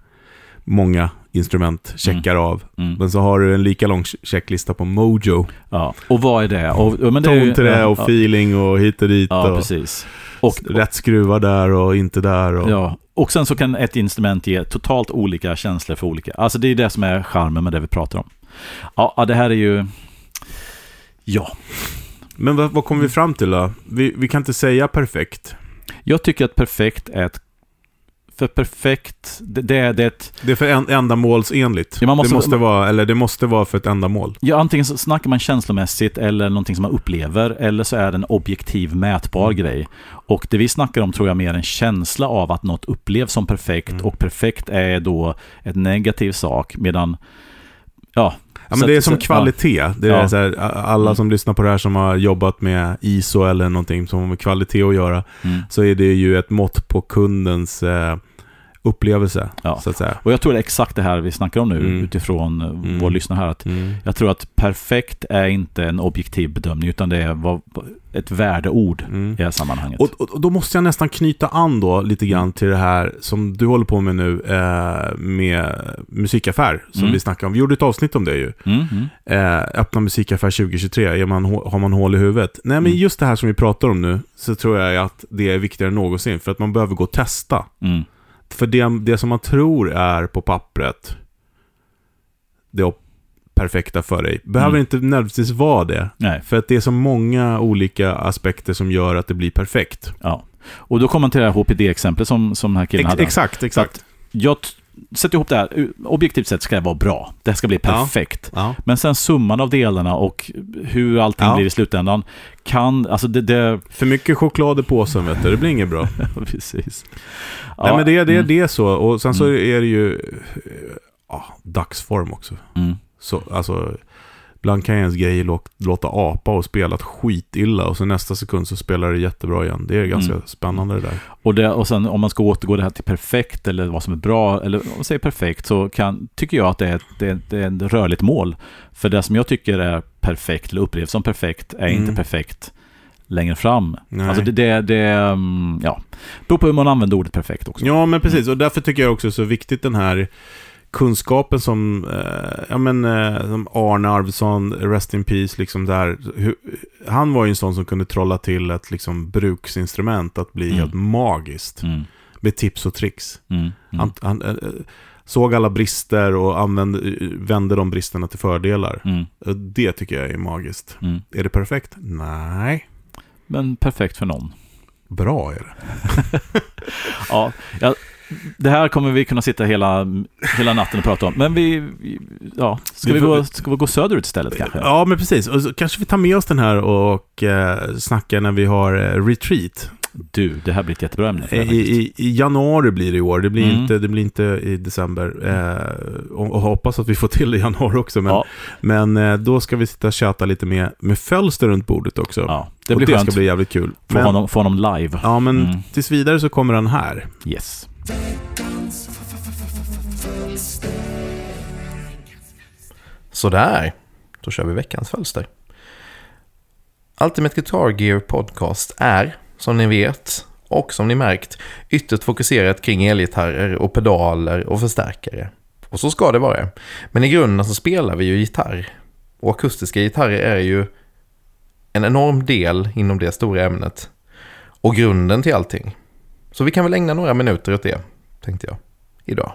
många instrument checkar mm. av. Mm. Men så har du en lika lång checklista på Mojo. Ja, och vad är det? Och, men det Tonträ ja, och feeling och hit och dit. Ja, och precis. Och, rätt skruvar där och inte där. Och... Ja, och sen så kan ett instrument ge totalt olika känslor för olika. Alltså det är det som är charmen med det vi pratar om. Ja, det här är ju... Ja. Men vad, vad kommer vi fram till då? Vi, vi kan inte säga perfekt. Jag tycker att perfekt är ett för perfekt, det, det, det är ett... Det är för en, ändamålsenligt. Ja, måste, det måste vara, eller det måste vara för ett ändamål. Ja, antingen så snackar man känslomässigt eller någonting som man upplever, eller så är det en objektiv mätbar mm. grej. Och det vi snackar om tror jag mer en känsla av att något upplevs som perfekt, mm. och perfekt är då ett negativ sak, medan Ja, Men det är som kvalitet. Ja. Det är ja. så här, alla mm. som lyssnar på det här som har jobbat med ISO eller någonting som har med kvalitet att göra, mm. så är det ju ett mått på kundens eh, upplevelse. Ja. Så att säga. Och jag tror det är exakt det här vi snackar om nu mm. utifrån mm. vår lyssnare här. Att mm. Jag tror att perfekt är inte en objektiv bedömning utan det är vad, ett värdeord mm. i det här sammanhanget. Och, och, då måste jag nästan knyta an då lite grann till det här som du håller på med nu eh, med musikaffär som mm. vi snackade om. Vi gjorde ett avsnitt om det ju. Mm, mm. Eh, öppna musikaffär 2023, är man, har man hål i huvudet? Nej men just det här som vi pratar om nu så tror jag att det är viktigare än någonsin för att man behöver gå och testa. För det, det som man tror är på pappret, det perfekta för dig, behöver mm. inte nödvändigtvis vara det. Nej. För att det är så många olika aspekter som gör att det blir perfekt. Ja. Och då kommer man till det här HPD-exemplet som, som den här killen Ex hade. Exakt, exakt. Jag sätter ihop det här, objektivt sett ska det vara bra. Det ska bli perfekt. Ja, ja. Men sen summan av delarna och hur allting ja. blir i slutändan kan, alltså det, det... För mycket choklad i påsen vet du, det blir inget bra. *laughs* Precis. Nej men det, det, mm. det är så, och sen så mm. är det ju ja, dagsform också. Mm. Så, alltså, Ibland kan ens grejer låta apa och spela skitilla och så nästa sekund så spelar det jättebra igen. Det är ganska mm. spännande det där. Och, det, och sen om man ska återgå det här till perfekt eller vad som är bra, eller om man säger perfekt, så kan, tycker jag att det är, det, det är ett rörligt mål. För det som jag tycker är perfekt, eller upplevs som perfekt, är mm. inte perfekt längre fram. Nej. Alltså det, det, det mm, ja, beror på hur man använder ordet perfekt också. Ja, men precis. Och därför tycker jag också så viktigt den här kunskapen som, eh, ja men, eh, som Arne Arvidsson, Rest in Peace, liksom där. Hur, han var ju en sån som kunde trolla till ett liksom bruksinstrument att bli Mm. helt magiskt. Mm, Med tips och tricks. mm, mm. Han, han eh, såg alla brister och använde, vände de bristerna till fördelar. Mm, Och Det tycker jag är magiskt. mm. Är det perfekt? Nej. Men perfekt för någon. Bra är det. *laughs* Ja, ja, det här kommer vi kunna sitta hela, hela natten och prata om. Men vi, ja, ska Vi gå, ska vi gå söderut istället kanske? Ja, men precis. Och så kanske vi tar med oss den här och eh, snackar när vi har eh, retreat. Du, det här blir ett jättebra ämne. I, i, I januari blir det i år. Det blir, Mm. inte, det blir inte i december. Eh, och, och hoppas att vi får till det i januari också. Men, Ja, men eh, då ska vi sitta och chatta lite med, med Fölster runt bordet också. ja, det och blir det skönt. ska bli jävligt kul. Få, Men, honom, få honom live. ja, men Mm. tills vidare så kommer han här. Yes. Sådär, då kör vi veckans fölster. Ultimate Guitar Gear Podcast är, som ni vet och som ni märkt, ytterst fokuserat kring elgitarrer och pedaler och förstärkare. Och så ska det vara. Men i grunden så spelar vi ju gitarr. Och akustiska gitarrer är ju en enorm del inom det stora ämnet. Och grunden till allting. Så vi kan väl ägna några minuter åt det, tänkte jag, idag.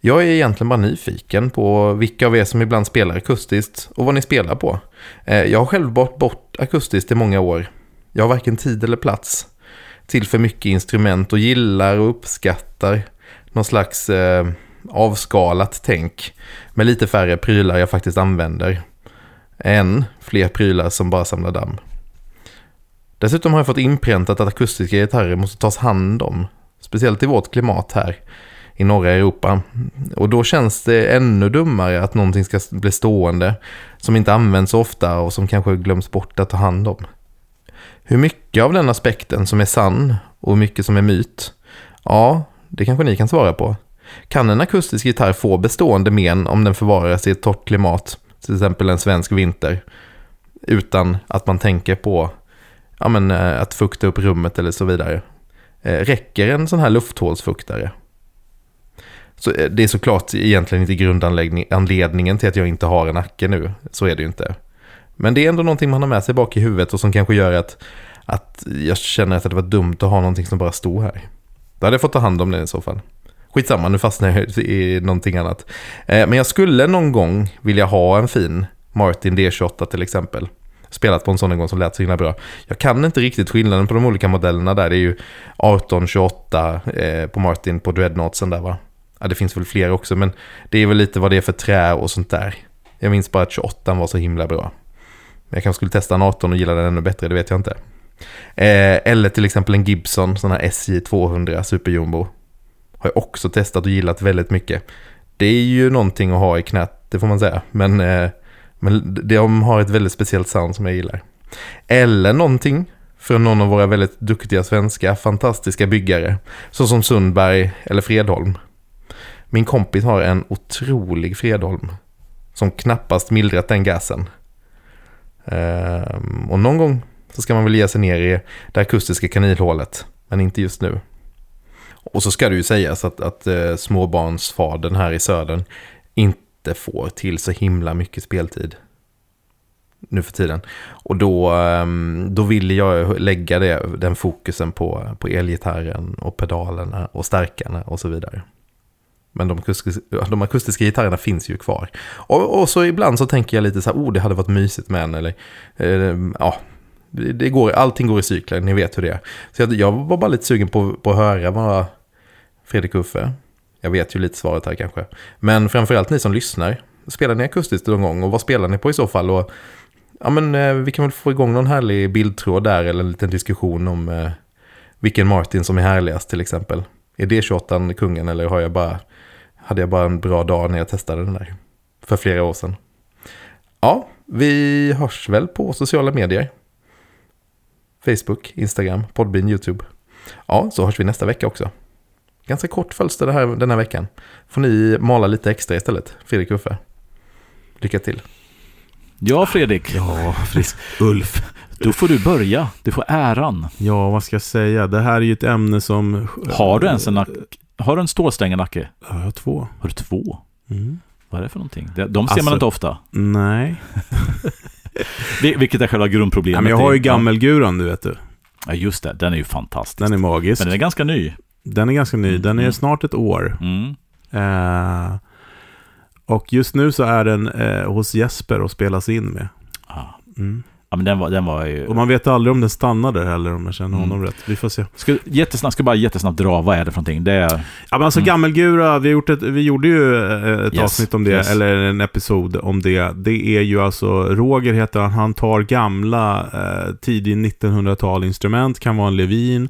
Jag är egentligen bara nyfiken på vilka av er som ibland spelar akustiskt och vad ni spelar på. Eh, jag har själv bort bort akustiskt i många år. Jag har varken tid eller plats till för mycket instrument och gillar och uppskattar någon slags eh, avskalat tänk med lite färre prylar jag faktiskt använder än fler prylar som bara samlar damm. Dessutom har jag fått inpräntat att akustiska gitarrer måste tas hand om, speciellt i vårt klimat här i norra Europa. Och då känns det ännu dummare att någonting ska bli stående som inte används så ofta och som kanske glöms bort att ta hand om. Hur mycket av den aspekten som är sann och hur mycket som är myt? Ja, det kanske ni kan svara på. Kan en akustisk gitarr få bestående men om den förvaras i ett torrt klimat, till exempel en svensk vinter, utan att man tänker på ja, men, eh, att fukta upp rummet eller så vidare? Eh, räcker en sån här lufthålsfuktare? Så eh, det är såklart egentligen inte grundanledningen till att jag inte har en nacke nu. Så är det ju inte. Men det är ändå någonting man har med sig bak i huvudet och som kanske gör att, att jag känner att det var dumt att ha någonting som bara stod här. Då hade jag fått ta hand om det i så fall. Skitsamma, nu fastnar jag i någonting annat. Men jag skulle någon gång vilja ha en fin Martin D28 till exempel. Spelat på en sån en gång som lät så himla bra. Jag kan inte riktigt skillnaden på de olika modellerna där. Det är ju 1828 eh, på Martin på Dreadnoughtsen där va. Ja, det finns väl fler också, men det är väl lite vad det är för trä och sånt där. Jag minns bara att 28 var så himla bra. Men jag kanske skulle testa en 18 och gilla den ännu bättre, det vet jag inte. Eh, eller till exempel en Gibson, sån här SJ 200 SuperJumbo. Har jag också testat och gillat väldigt mycket. Det är ju någonting att ha i knät, det får man säga. Men, eh, men de har ett väldigt speciellt sound som jag gillar. Eller någonting från någon av våra väldigt duktiga svenska fantastiska byggare. Såsom Sundberg eller Fredholm. Min kompis har en otrolig Fredholm. Som knappast mildrat den gasen. Ehm, och någon gång så ska man väl ge sig ner i det akustiska kanilhålet. Men inte just nu. Och så ska det ju sägas att, att eh, småbarnsfadern här i södern inte får till så himla mycket speltid. Nu för tiden. Och då, ehm, då ville jag lägga det, den fokusen på, på elgitarren och pedalerna och stärkarna och så vidare. Men de akustiska, de akustiska gitarrerna finns ju kvar. Och, och så ibland så tänker jag lite så här, oh det hade varit mysigt med en, eller eh, ja, det går, allting går i cykler, ni vet hur det är. Så jag, jag var bara lite sugen på, på att höra vad Fredrik Uffe, jag vet ju lite svaret här kanske, men framförallt ni som lyssnar, spelar ni akustiskt någon gång och vad spelar ni på i så fall? Och, ja men eh, vi kan väl få igång någon härlig bildtråd där eller en liten diskussion om eh, vilken Martin som är härligast till exempel. Är det 28 kungen eller har jag bara, hade jag bara en bra dag när jag testade den där för flera år sedan? Ja, vi hörs väl på sociala medier. Facebook, Instagram, Podbean, YouTube. Ja, så hörs vi nästa vecka också. Ganska kort fölster det här, den här veckan. Får ni mala lite extra istället, Fredrik Uffe. Lycka till. Ja, Fredrik. Ja, frisk. Ulf. Då får du börja. Du får äran. Ja, vad ska jag säga? Det här är ju ett ämne som... Har du ens en nack... Har du en stålsträngad nacke? Ja, jag har två. Har du två? Mm. Vad är det för någonting? De ser Alltså- man inte ofta. Nej. *laughs* Vilket är själva grundproblemet. Ja, men jag har ju i- gammelguran, du vet du. Ja, just det. Den är ju fantastisk. Den är magisk. Men den är ganska ny. Den är ganska ny. Den är Mm. snart ett år. Mm. Eh, och just nu så är den eh, hos Jesper och spelas in med. Ja. Mm. ja, men den var, den var ju... Och man vet aldrig om den stannar där heller om jag känner Mm. honom rätt. Vi får se. Ska, jättesnabbt, ska bara jättesnabbt dra, vad är det för någonting? Det är... Ja, men alltså Mm. gammelgura, vi, har gjort ett, vi gjorde ju eh, ett Yes, avsnitt om det, yes. eller en episod om det. Det är ju alltså, Roger heter han, han tar gamla, eh, tidig 1900-tal instrument, kan vara en Levin.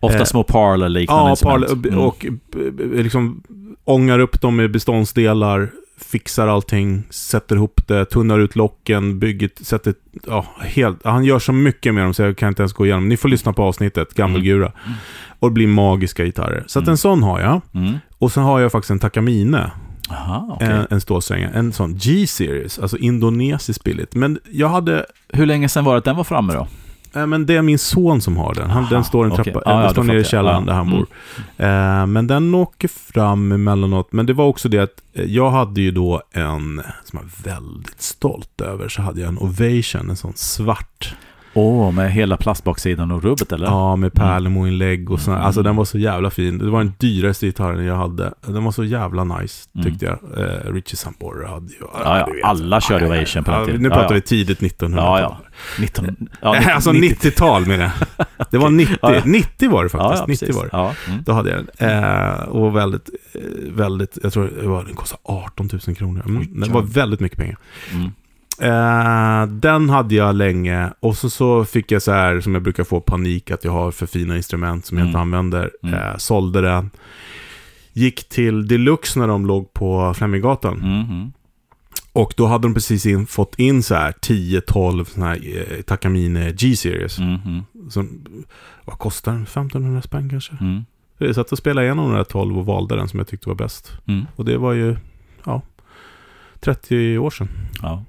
Ofta Eh, små parlor-liknande Ja, instrument. parl- Mm. och eh, liksom ångar upp dem med beståndsdelar, fixar allting, sätter ihop det, tunnar ut locken, bygger, sätter, ja, helt, han gör så mycket med dem så jag kan inte ens gå igenom. Ni får lyssna på avsnittet, Gammelgura. Mm. Och det blir magiska gitarrer. Så att Mm. en sån har jag. Mm. Och sen har jag faktiskt en Takamine, Aha, okej. en, en stålsträng, en sån G-series, alltså indonesiskt billigt. Men jag hade, Hur länge sedan var det att den var framme då? Äh, men det är min son som har den. Han, Aha, den står en trappa, Ja, ja, den då står nere i källaren Ja. där han Mm. bor. Eh, men den åker fram emellanåt. Men det var också det att eh, jag hade ju då en, som jag är väldigt stolt över, så hade jag en Ovation, en sån svart. Åh, med hela plastbaksidan och rubbet eller? Ja, med pärlemoinlägg och sådär. Mm. Alltså den var så jävla fin. Det var den dyraste gitarren jag hade. Den var så jävla nice, Mm. tyckte jag. Eh, Richie Sambora hade ju... Ja, ja, alla körde ja, Ovation på den tiden. Nu pratar ja. vi tidigt 1900 Ja, ja. 19... Ja, 90, alltså 90-tal menar jag. *laughs* Det var 90. Ja, ja. 90 var det faktiskt. ja, 90 precis. var det. Mm. Då hade jag den. Eh, och väldigt, eh, väldigt, jag tror det var, den kostade 18 000 kronor. Mm, det var väldigt mycket pengar. Mm. Eh, den hade jag länge och så, så fick jag så här som jag brukar få panik att jag har för fina instrument som jag Mm. inte använder. Mm. Eh, sålde den. Gick till Deluxe när de låg på Fleminggatan. Mm, mm. Och då hade de precis in, fått in så här 10-12 sådana här eh, Takamine G-series. Mm, mm, Som, vad kostar den? 1500 spänn kanske? mm, Jag satt och spelade igenom de där 12 och valde den som jag tyckte var bäst. mm. Och det var ju, ja, 30 år sedan. Ja.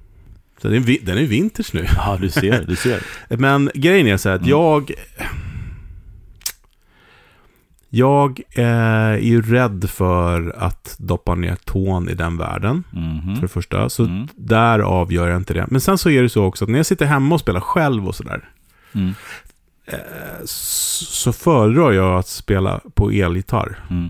Den är, den är vintage nu. ja, du ser, du ser. *laughs* Men grejen är så här att Mm. jag... Jag är ju rädd för att doppa ner tån i den världen, Mhm. för det första. Så Mm. därav gör jag inte det. Men sen så är det så också att när jag sitter hemma och spelar själv och sådär, Mm. eh, så föredrar jag att spela på elgitarr. Mm.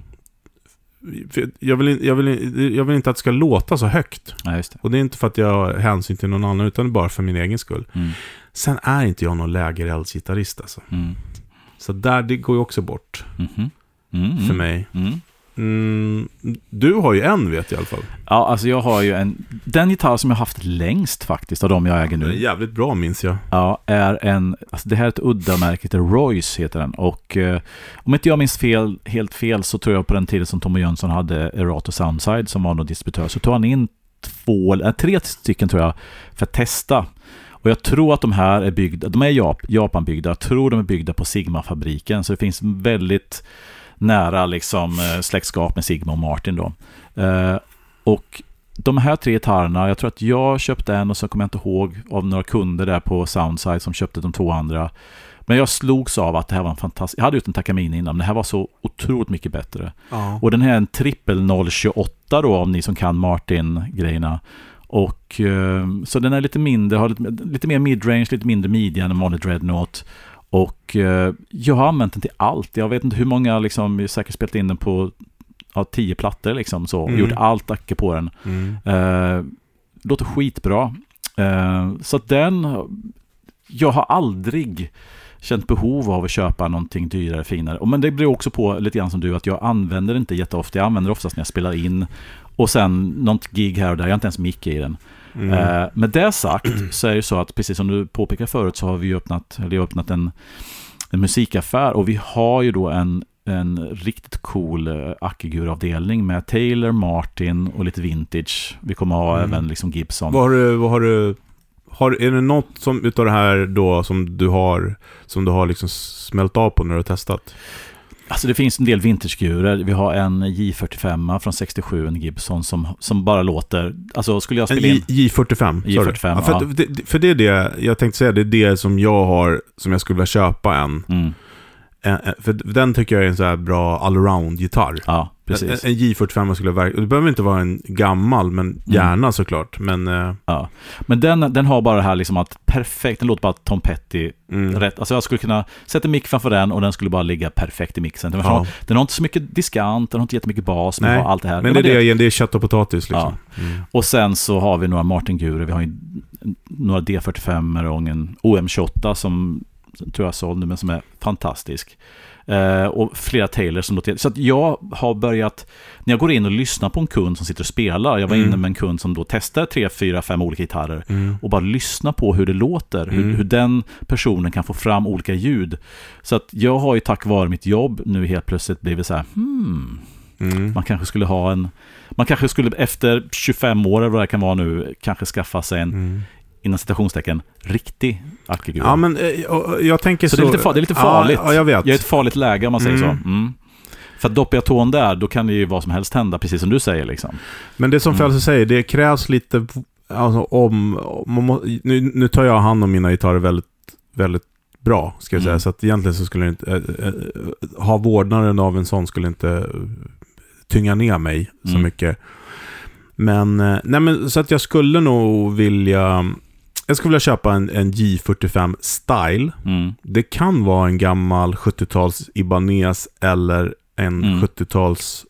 Jag vill, jag, vill, jag vill inte att det ska låta så högt. Ja, det. Och det är inte för att jag har hänsyn till någon annan, utan bara för min egen skull. Mm. Sen är inte jag någon lägereldsgitarrist alltså. Mm. Så där, det går ju också bort Mhm. Mm, för mm. mig. Mm. Du har ju en vet jag i alla fall. Ja, alltså jag har ju en... Den gitarr som jag har haft längst faktiskt av de jag äger Den är nu. jävligt bra minns jag. Ja, är en... Alltså det här är ett udda märke, det Royce heter den. Och eh, om inte jag minns fel, helt fel så tror jag på den tiden som Tom och Jönsson hade Erato Soundside som var någon distributör så tog han in två, eller tre stycken tror jag för att testa. Och jag tror att de här är byggda, de är Jap- Japanbyggda, jag tror de är byggda på Sigma-fabriken. Så det finns väldigt nära liksom eh, släktskap med Sigma och Martin då. Eh, och de här tre gitarrerna, jag tror att jag köpte en och så kommer jag inte ihåg av några kunder där på Soundside som köpte de två andra. Men jag slogs av att det här var en fantastisk... Jag hade gjort en Takamine innan, men det här var så otroligt mycket bättre. Ja. Och den här är en trippel 028 då, om ni som kan Martin-grejerna. Och eh, så den är lite mindre, har lite, lite mer midrange, lite mindre midja än en vanlig dreadnought. Och eh, jag har använt den till allt. Jag vet inte hur många, liksom, jag har säkert spelat in den på ja, tio plattor liksom så. Mm. Gjort allt acke på den. Mm. Eh, låter skitbra. Eh, så att den... Jag har aldrig känt behov av att köpa någonting dyrare, finare. Och Men det beror också på lite grann som du, att jag använder det inte jätteofta. Jag använder det oftast när jag spelar in. Och sen något gig här och där, jag har inte ens mick i den. Mm. Eh, med det sagt *clears throat* så är det så att precis som du påpekade förut så har vi öppnat, eller öppnat en, en musikaffär och vi har ju då en, en riktigt cool uh, Akkigur-avdelning med Taylor, Martin och lite vintage. Vi kommer ha Mm. även liksom Gibson. Vad har du, vad har du, har, är det något som, utav det här då som du har, som du har liksom smält av på när du har testat? Alltså det finns en del vintagegurer. Vi har en J45 från 67, en Gibson, som, som bara låter... Alltså skulle jag spela in... J- J45. sa du? J45, ja, för, ja. det, för det är det, jag tänkte säga, det är det som jag har, som jag skulle vilja köpa en. Mm, en en- för den tycker jag är en så här bra allround-gitarr. ja, precis. en J45 skulle verkligen, det behöver inte vara en gammal, men gärna såklart. Men, eh, Ja. Men den, den har bara det här liksom att perfekt, den låter bara Tom Petty mm, rätt. Alltså jag skulle kunna sätta mick framför den och den skulle bara ligga perfekt i mixen. Den, Ja. har, den har inte så mycket diskant, den har inte jättemycket bas, men Nej, har allt det här. men det är det igen, det är kött och potatis liksom. Mm. Och sen så har vi några Martin-gurer. Vi har ju några D45 och en OM28 som tror jag sålde, men som är fantastisk. Eh, och flera Taylor som låter... Så att jag har börjat... När jag går in och lyssnar på en kund som sitter och spelar. Jag var Mm. inne med en kund som då testar tre, fyra, fem olika gitarrer. Mm. Och bara lyssna på hur det låter. Hur, Mm. hur den personen kan få fram olika ljud. Så att jag har ju tack vare mitt jobb nu helt plötsligt blivit så här... Hmm, Mm. man kanske skulle ha en... Man kanske skulle efter 25 år eller vad det kan vara nu, kanske skaffa sig en, Mm. Inom citationstecken, riktig Arkegur. Ja, men eh, jag tänker så... så det är, lite det är lite farligt. Ja, ja, jag vet. Jag är ett farligt läge om man säger Mm. så. Mm. För att doppar jag tån där, då kan det ju vad som helst hända, precis som du säger. Liksom. Men det som Mm. Frälse säger, det krävs lite... Alltså om... må, nu, nu tar jag hand om mina gitarrer väldigt, väldigt bra, ska jag säga. Mm. Så att egentligen så skulle det inte... Äh, äh, ha vårdnaden av en sån skulle inte tynga ner mig så Mm. mycket. Men, nej men så att jag skulle nog vilja... Jag skulle vilja köpa en, en J45 Style. Mm. Det kan vara en gammal 70-tals Ibanez eller en Mm. 70-tals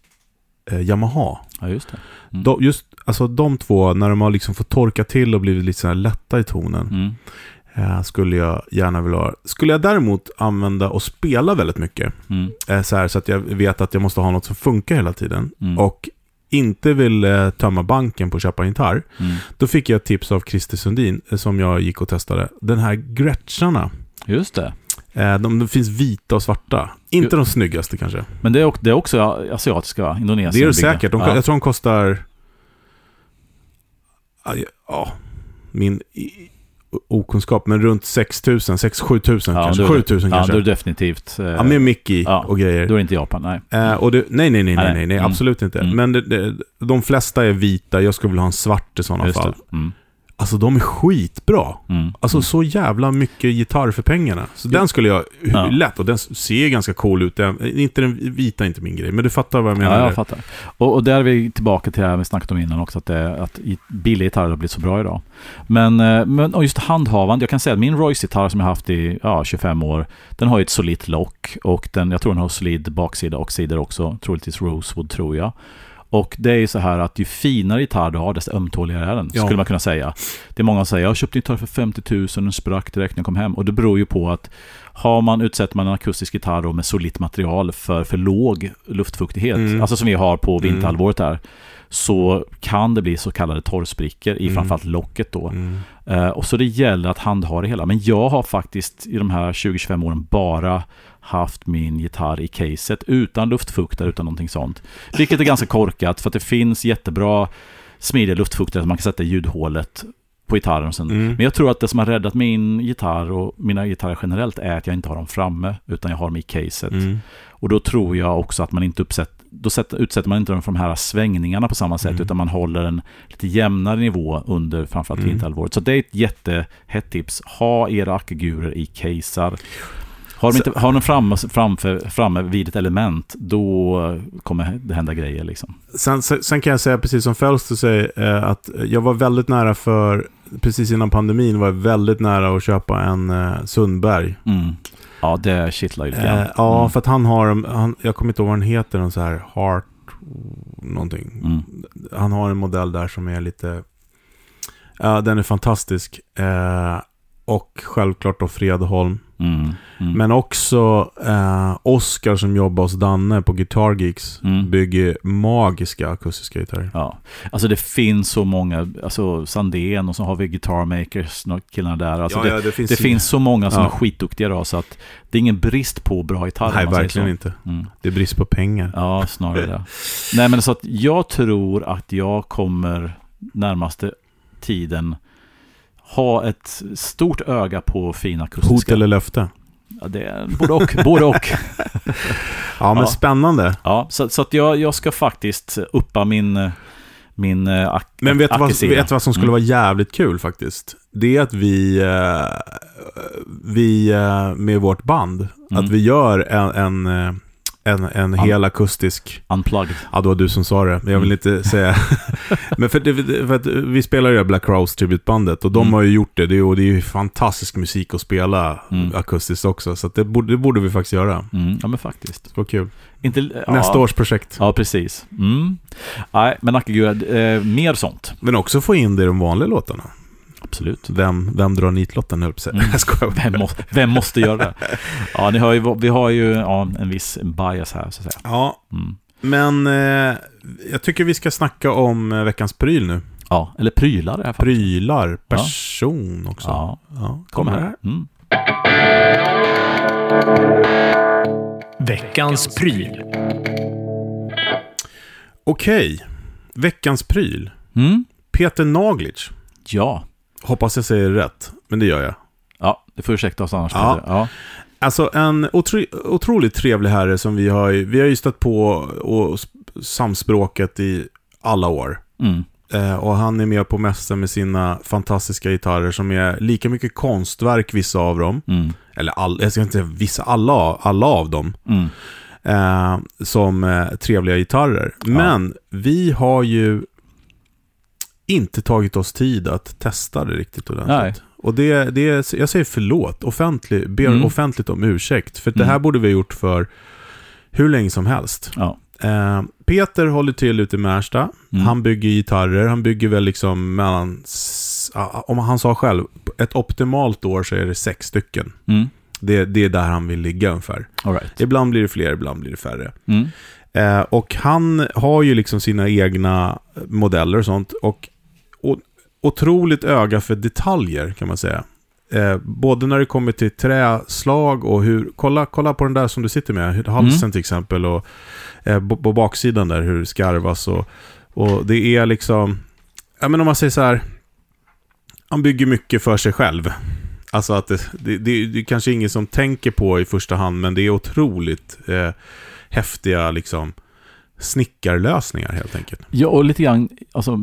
eh, Yamaha. Ja, just det. Mm. De, just alltså de två, när de har liksom fått torka till och blivit lite lätta i tonen, Mm. eh, skulle jag gärna vilja ha. Skulle jag däremot använda och spela väldigt mycket, Mm. eh, så, här, så att jag vet att jag måste ha något som funkar hela tiden, Mm. och inte vill eh, tömma banken på att köpa en gitarr, Mm. då fick jag ett tips av Christer Sundin, eh, som jag gick och testade. Den här Gretscharna, Just det. eh, de, de finns vita och svarta. Inte de snyggaste kanske. Men det är, också- det är också asiatiska? Indonesien. Det är det säkert. De, ja. Jag tror de kostar... Ja, min okunskap, men runt 6 000, 6 7 000 Ja, kanske. då är 7 det- 000 Ja, kanske. då är det definitivt... eh, Ja, med Mickey ja, och grejer. Då är det inte Japan, nej. Eh, och det, nej, nej, nej, nej, Nej, nej, mm. absolut inte. Mm. Men det, det, de flesta är vita, jag skulle vilja ha en svart i sådana Just fall. Mm. Alltså de är skitbra. Mm. Alltså Mm. så jävla mycket gitarr för pengarna. Så den skulle jag Ja. lätt, och den ser ganska cool ut. Den, inte den vita inte min grej, men du fattar vad jag menar. Ja, jag fattar. Och, och där är vi tillbaka till det här vi snackat om innan också, att, det, att billiga gitarrer har blivit så bra idag. Men, eh, men och just handhavande, jag kan säga att min Royce-gitarr som jag haft i ja, 25 år, den har ju ett solitt lock och den, jag tror den har solid baksida och sidor också, troligtvis Rosewood tror jag. Och det är ju så här att ju finare gitarr du har, desto ömtåligare är den, Ja. skulle man kunna säga. Det är många som säger, jag köpte en gitarr för 50 000, den sprack direkt när jag kom hem. Och det beror ju på att har man, utsätter man en akustisk gitarr då med solitt material för för låg luftfuktighet, Mm. alltså som vi har på Mm. vinterhalvåret här, så kan det bli så kallade torrsprickor i Mm. framförallt locket då. Mm. Eh, och så det gäller att handha det hela. Men jag har faktiskt i de här 20-25 åren bara haft min gitarr i caset utan luftfuktare, utan någonting sånt. Vilket är ganska korkat för att det finns jättebra smidiga luftfuktare som man kan sätta i ljudhålet på gitarren. Sen. Mm. Men jag tror att det som har räddat min gitarr och mina gitarrer generellt är att jag inte har dem framme utan jag har dem i caset. Mm. Och då tror jag också att man inte uppsätter då sätter, utsätter man inte dem för de här svängningarna på samma sätt, Mm. utan man håller en lite jämnare nivå under framförallt Mm. vinterhalvåret. Så det är ett jättehett tips. Ha era ackegurer i casear. Har de, inte, har de framme, framför, framme vid ett element, då kommer det hända grejer. Liksom. Sen, sen sen kan jag säga, precis som Fölster säger, eh, att jag var väldigt nära för, precis innan pandemin var jag väldigt nära att köpa en eh, Sundberg. Mm. Ja, det kittlar ju lite grann. Eh, ja, Mm. för att han har, han, jag kommer inte ihåg vad den heter, någon så här Heart någonting. Mm. Han har en modell där som är lite, ja den är fantastisk. Eh, och självklart då Fredholm. Mm. Mm. Men också eh, Oscar som jobbar hos Danne på Guitar Geeks. Mm. Bygger magiska akustiska gitarrer. Ja, alltså det finns så många, alltså Sandén och så har vi Guitar Makers, killarna där. Alltså det, det finns, det finns så många som Ja. är skitduktiga då, så att det är ingen brist på bra gitarrer. Nej, verkligen inte. Mm. Det är brist på pengar. Ja, snarare det. Nej, men så att jag tror att jag kommer närmaste tiden ha ett stort öga på fina Hot akustiska. eller löfte? Ja, det är både och. både och. Ja, men Ja. spännande. Ja, så, så att jag, jag ska faktiskt uppa min, min eh, ak- Men vet du vad, vet vad som skulle Mm. vara jävligt kul faktiskt? Det är att vi, eh, vi eh, med vårt band, Mm. att vi gör en, en, en, en Ja. hel akustisk Unplugged. Ja, det var du som sa det, men jag vill inte säga... *laughs* *laughs* men för, det, för att vi spelar ju Black Crowes tributbandet och de Mm. har ju gjort det. Det är, och det är ju fantastisk musik att spela Mm. akustiskt också. Så det, borde, det borde vi faktiskt göra. Mm, ja, men faktiskt. Var kul. Inte, ja, Nästa års projekt. Ja, precis. Mm. Nej, men Nackegud, eh, mer sånt. Men också få in det i de vanliga låtarna. Absolut. Vem, vem drar nitlotten, höll jag. Mm. *laughs* Vem, må, vem måste göra det? Ja, ni hör ju, vi har ju ja, en viss bias här, så att säga. Ja, Mm. men eh, jag tycker vi ska snacka om eh, veckans pryl nu. Ja, eller prylar i det här fallet. Prylar, person också. Ja, Ja, kommer här. Mm. Veckans pryl. Okej, veckans pryl. Mm. Peter Naglic. Ja. Hoppas jag säger rätt, men det gör jag. Ja, det får ursäkta oss annars. Ja. Ja. Alltså en otro, otroligt trevlig herre som vi har, vi har ju stött på och sp- samspråkat i alla år. Mm. Eh, och han är med på mässan med sina fantastiska gitarrer som är lika mycket konstverk, vissa av dem. Mm. Eller all, jag ska inte säga vissa, alla, alla av dem. Mm. Eh, som eh, trevliga gitarrer. Men vi har ju inte tagit oss tid att testa det riktigt ordentligt. Nej. Och det, det är, jag säger förlåt, offentlig, ber Mm. offentligt om ursäkt. För det här Mm. borde vi ha gjort för hur länge som helst. Ja. Eh, Peter håller till ute i Märsta. Mm. Han bygger gitarrer. Han bygger väl liksom mellan, om han sa själv, ett optimalt år så är det sex stycken. Mm. Det, det är där han vill ligga ungefär. All right. Ibland blir det fler, ibland blir det färre. Mm. Eh, och han har ju liksom sina egna modeller och sånt. Och otroligt öga för detaljer kan man säga. Eh, både när det kommer till träslag och hur... Kolla, kolla på den där som du sitter med, halsen Mm. till exempel. Och eh, på, på baksidan där, hur det skarvas. Och, och det är liksom... Ja, men om man säger så här. Han bygger mycket för sig själv. Alltså att det, det, det, det är kanske ingen som tänker på i första hand, men det är otroligt eh, häftiga liksom snickarlösningar helt enkelt. Ja, och lite grann, alltså,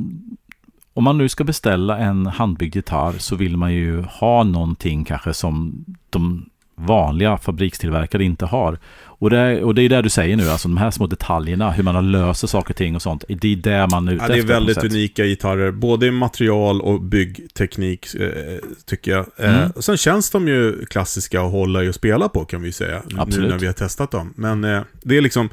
om man nu ska beställa en handbyggd gitarr så vill man ju ha någonting kanske som de vanliga fabrikstillverkare inte har. Och det, och det är det du säger nu, alltså de här små detaljerna, hur man har löser saker och ting och sånt. Det är det man är ute Ja, det är väldigt unika gitarrer, både i material och byggteknik eh, tycker jag. Eh, Mm. sen känns de ju klassiska att hålla i och spela på kan vi säga, nu Absolut. när vi har testat dem. Men eh, det är liksom,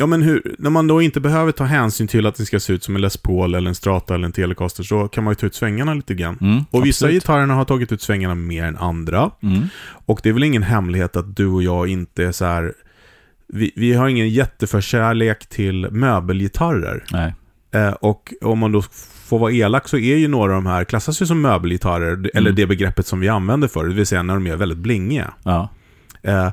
ja men hur, när man då inte behöver ta hänsyn till att det ska se ut som en Les Paul eller en Strata eller en Telecaster så kan man ju ta ut svängarna lite grann. Mm, Och vissa absolut. gitarrerna har tagit ut svängarna mer än andra. Mm. Och det är väl ingen hemlighet att du och jag inte är så här... Vi, vi har ingen jätteförkärlek till möbelgitarrer. Nej. Eh, och om man då får vara elak så är ju några av de här, klassas ju som möbelgitarrer, Mm. eller det begreppet som vi använder för det, vill säga när de är väldigt blingiga. Ja. Eh,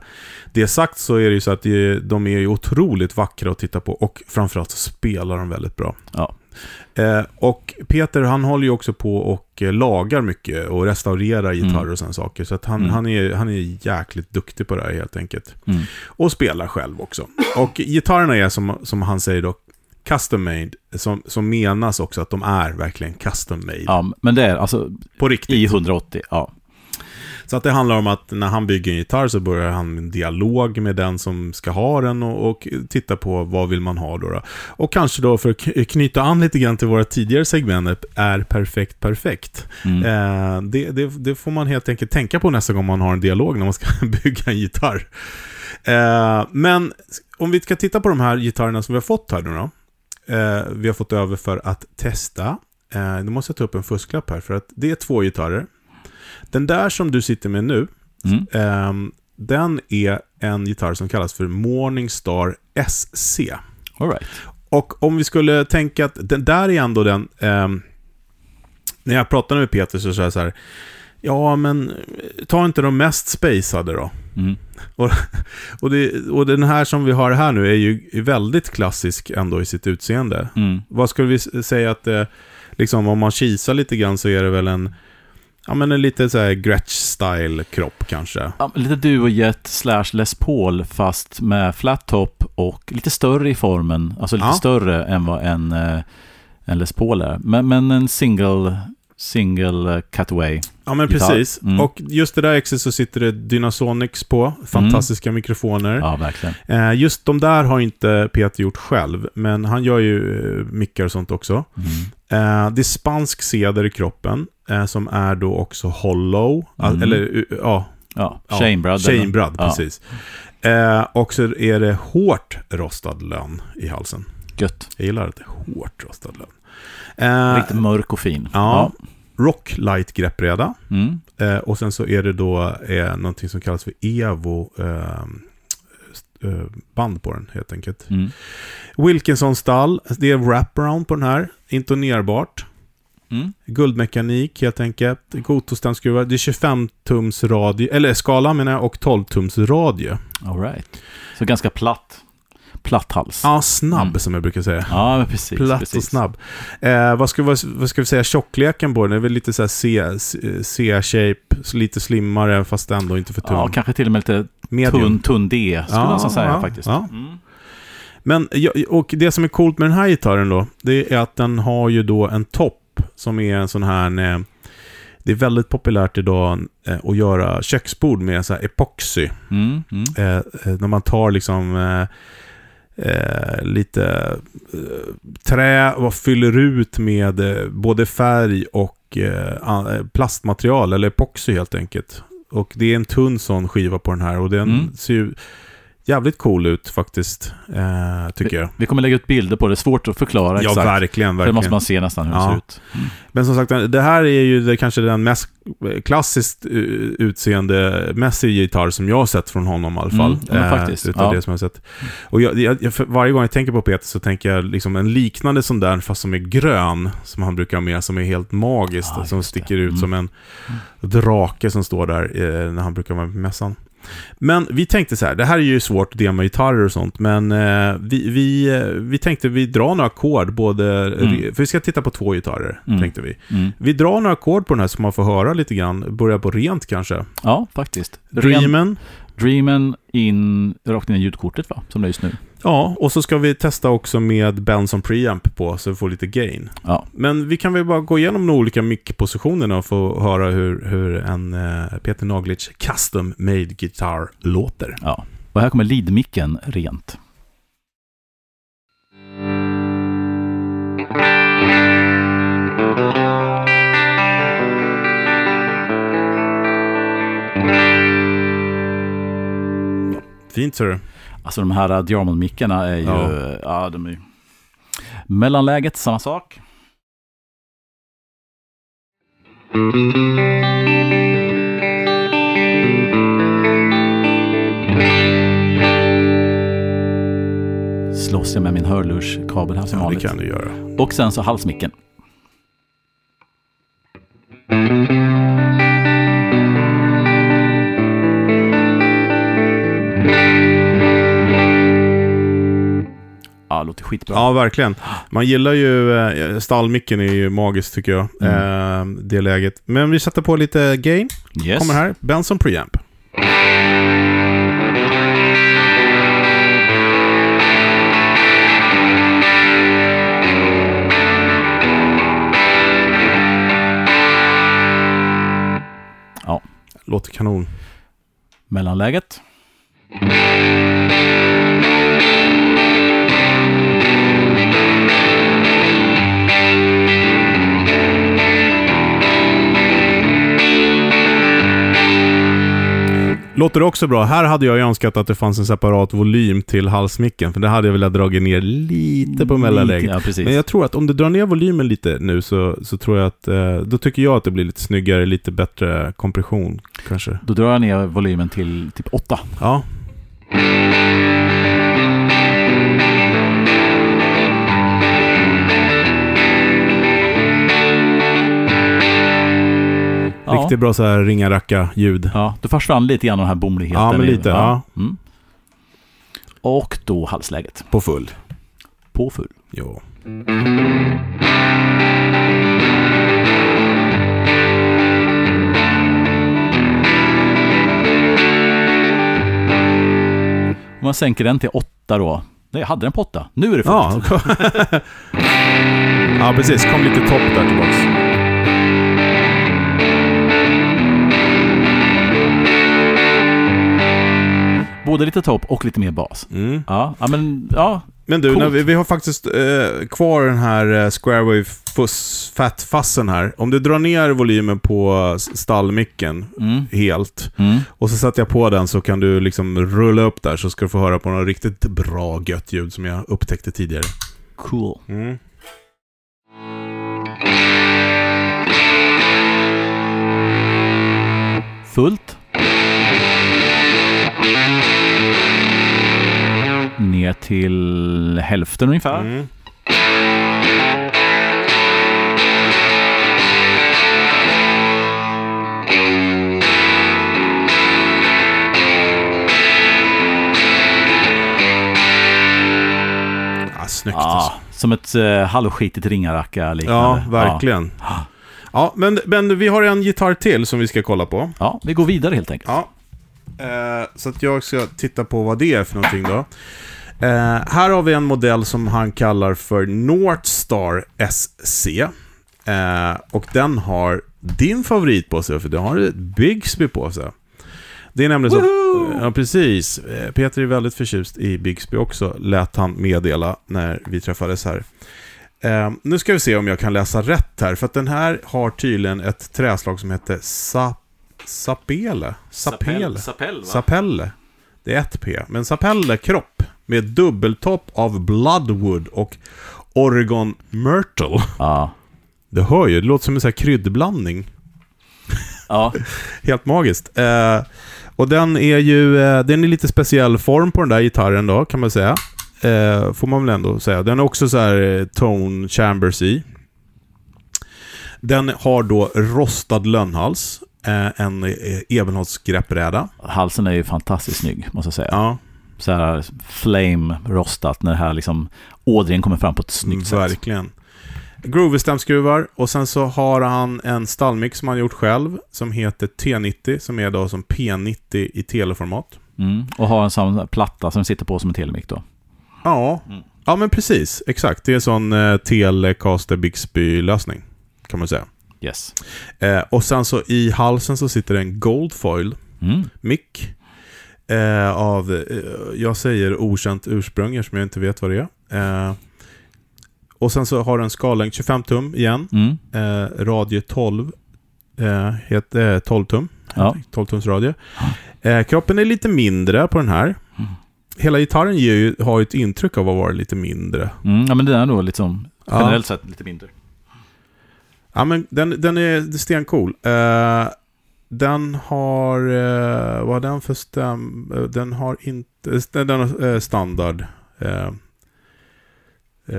det sagt så är det ju så att det- de är ju otroligt vackra att titta på och framförallt så spelar de väldigt bra. Ja. Eh, och Peter han håller ju också på och eh, lagar mycket och restaurerar gitarrer Mm. och sådana saker. Så att han, Mm. han, är, han är jäkligt duktig på det här helt enkelt. Mm. Och spelar själv också. Och gitarrerna är som, som han säger då, custom made. Som, som menas också att de är verkligen custom made. ja, men det är alltså På riktigt. i 180. Ja. Så att det handlar om att när han bygger en gitarr så börjar han en dialog med den som ska ha den och, och titta på vad vill man ha då, då. Och kanske då för att knyta an lite grann till våra tidigare segment, är perfekt perfekt. Mm. Eh, det, det, det får man helt enkelt tänka på nästa gång man har en dialog när man ska *laughs* bygga en gitarr. Eh, men om vi ska titta på de här gitarrerna som vi har fått här nu då. Eh, vi har fått över för att testa. Eh, nu måste jag ta upp en fusklapp här för att det är två gitarrer. Den där som du sitter med nu, Mm. ehm, den är en gitarr som kallas för Morningstar SC. All right. Och om vi skulle tänka att den där är ändå den... ehm, när jag pratade med Peter så sa jag så här. Ja, men eh, ta inte de mest spacade då. Mm. *laughs* Och, det, och den här som vi har här nu är ju väldigt klassisk ändå i sitt utseende. Mm. Vad skulle vi säga att det, liksom om man kisar lite grann så är det väl en, Ja, men en lite så här Gretsch-style kropp kanske. Ja, lite Duojet slash Les Paul fast med flat top och lite större i formen. Alltså lite Ja. större än vad en, eh, en Les Paul är. Men, men en single, single cutaway. Ja, men Gitarr. precis. Mm. Och just det där exet så sitter det Dynasonics på. Fantastiska mikrofoner. Ja, verkligen. Eh, just de där har inte Peter gjort själv, men han gör ju eh, mickar och sånt också. Mm. Det är spansk ceder i kroppen, som är då också hollow. Mm. Eller, eh, ja, Ja, Ja, Shanebrad. Shanebrad, Ja. precis. Eh, och så är det hårt rostad lön i halsen. Gött. Jag gillar att det är hårt rostad lön. Eh, Riktigt mörk och fin. ja. Rock light greppreda. Ja. Mm. Eh, och sen så är det då eh, någonting som kallas för Evo eh, st- eh, band på den helt enkelt. Mm. Wilkinson-stall, det är wraparound på den här, intonerbart. Mm. Guldmekanik helt enkelt, Gotostämskruvar. Det är 25 tums radie, eller skala menar jag, och 12 tums radie. All right. Så ganska platt. Platt hals. Ja, snabb Mm. som jag brukar säga. Ja, precis. Platt precis. och snabb. Eh, vad, ska, vad, vad ska vi säga, tjockleken på den är väl lite så C-shape, lite slimmare fast ändå inte för tunn. Ja, kanske till och med lite Medium. tunn, tunn D, skulle Ja, man säga ja, faktiskt. ja. Mm. Men, och det som är coolt med den här gitarren då, det är att den har ju då en topp som är en sån här... eh, Det är väldigt populärt idag eh, att göra köksbord med så här epoxy. Mm. Mm. Eh, när man tar liksom eh, lite eh, trä och fyller ut med eh, både färg och plastmaterial, eller epoxy helt enkelt. Och det är en tunn sån skiva på den här och den Mm. ser ju jävligt cool ut faktiskt, eh, tycker jag. Vi kommer lägga ut bilder på det. Svårt att förklara Ja, exakt. verkligen, För det måste verkligen. man se nästan hur det Ja. ser ut. Men som sagt, det här är ju det, kanske den mest klassiskt eh, utseendemässiga gitarr som jag har sett från honom i alla fall. Mm, ja, men faktiskt. utav Ja. det som jag har sett. Och jag, jag, jag, för varje gång jag tänker på Peter så tänker jag liksom en liknande sån där, fast som är grön, som han brukar ha med, som är helt magiskt, Ja, som det. sticker ut Mm. som en drake som står där eh, när han brukar vara på mässan. Men vi tänkte så här, det här är ju svårt att dema gitarrer och sånt, men eh, vi, vi, eh, vi tänkte vi drar några ackord, både, Mm. för vi ska titta på två gitarrer, Mm. tänkte vi. Mm. Vi drar några ackord på den här så man får höra lite grann, börja på rent kanske. Ja, faktiskt. Dreamen, Dreamen in, rakt in i ljudkortet va? Som det är just nu. ja, och så ska vi testa också med Benson preamp på, så vi får lite gain. Ja. Men vi kan väl bara gå igenom de olika mic-positionerna och få höra hur, hur en eh, Peter Naglic custom made gitarr låter. ja. Och här kommer leadmicken rent. Fint ser du. Alltså de här Diamond-mickarna är ju... Ja. Ja. de är ju... Mellanläget, samma sak. Slåss jag med min hörlurskabel här som Ja, det vanligt. kan du göra. Och sen så halsmicken. Ja, låter skitbra. Ja, verkligen. Man gillar ju, eh, stallmicken är ju magiskt tycker jag, Mm. eh, det läget. Men vi sätter på lite gain, yes. kommer här. Benson preamp. Ja. Låter kanon. Mellanläget. Låter också bra. Här hade jag ju önskat att det fanns en separat volym till halsmicken, för det hade jag velat dra ner lite på mellanläget. Ja. Men jag tror att om du drar ner volymen lite nu så, så tror jag att, eh, då tycker jag att det blir lite snyggare, lite bättre kompression kanske. Då drar jag ner volymen till typ 8. Ja, Ja. Riktigt bra så här ringa racka ljud Ja, då försvann lite grann av den här bomligheten. Ja, men lite. Ja. Mm. Och då halsläget. På full. På full. Ja. Om man sänker den till åtta då. Nej, jag hade den på åtta. Nu är det fullt. Ja. *laughs* ja, precis. Kom lite topp där tillbaks. Både lite topp och lite mer bas. Mm. Ja, ja men ja. Men du, Coolt. när vi, vi har faktiskt eh, kvar den här eh, Square Wave fuss, Fat-fassen här. Om du drar ner volymen på stallmicken Mm, helt mm. och så sätter jag på den så kan du liksom rulla upp där så ska du få höra på något riktigt bra gött ljud som jag upptäckte tidigare. Cool. Mm. Fullt. Ner till hälften ungefär. Mm. Ja, snyggt Ja, alltså. som ett uh, halvskitigt ringaracka Ja, liknande. verkligen. Ja. *gasps* Ja, men, men vi har en gitarr till som vi ska kolla på. ja, vi går vidare helt enkelt. Ja. Eh, så att jag ska titta på vad det är för någonting då. Eh, här har vi en modell som han kallar för Northstar SC. Eh, och den har din favorit på sig, för den har ett Bigsby på sig. Det är nämligen så... Woohoo! Ja, precis. Eh, Peter är väldigt förtjust i Bigsby också, lät han meddela när vi träffades här. Eh, nu ska vi se om jag kan läsa rätt här, för att den här har tydligen ett träslag som heter Sa Sapele. Sapele. Sapell, Sapelle. Det är ett P. Men Sapelle kropp med dubbeltopp av Bloodwood och Oregon Myrtle. Ja. Det hör ju, det låter som en sån här kryddblandning. ja. *laughs* Helt magiskt. Eh, och den är ju, eh, den är lite speciell form på den där gitarren då, kan man säga. Eh, får man väl ändå säga. Den är också så här eh, tone chambers i. Den har då rostad lönnhals, en eh, ebenholtsgreppbräda. Halsen är ju fantastiskt snygg, måste jag säga. Ja, Så här flame rostat när det här liksom ådringen kommer fram på ett snyggt sätt. verkligen. Groovestämskruvar och sen så har han en stallmix som han gjort själv som heter T90 som är då som P90 i teleformat. Mm. Och har en sån platta som sitter på som en telemick då. Ja, Mm. ja men precis. Exakt. Det är en sån eh, Telecaster Bixby-lösning kan man säga. Yes. Eh, och sen så i halsen så sitter en Goldfoil Mm. mick eh, av, eh, jag säger okänt ursprung eftersom jag inte vet vad det är. Eh, och sen så har den skallängd 25 tum igen. Mm. Eh, radie 12. Eh, heter, eh, 12 tum. Ja. 12 tums radie. Eh, kroppen är lite mindre på den här. Mm. Hela gitarren ju, har ju ett intryck av att vara lite mindre. Mm. Ja, men den är nog liksom Ja. generellt sett lite mindre. Ja, men den, den är stencool. Eh, den har... Eh, vad den för stäm... eh, Den har inte... Den har standard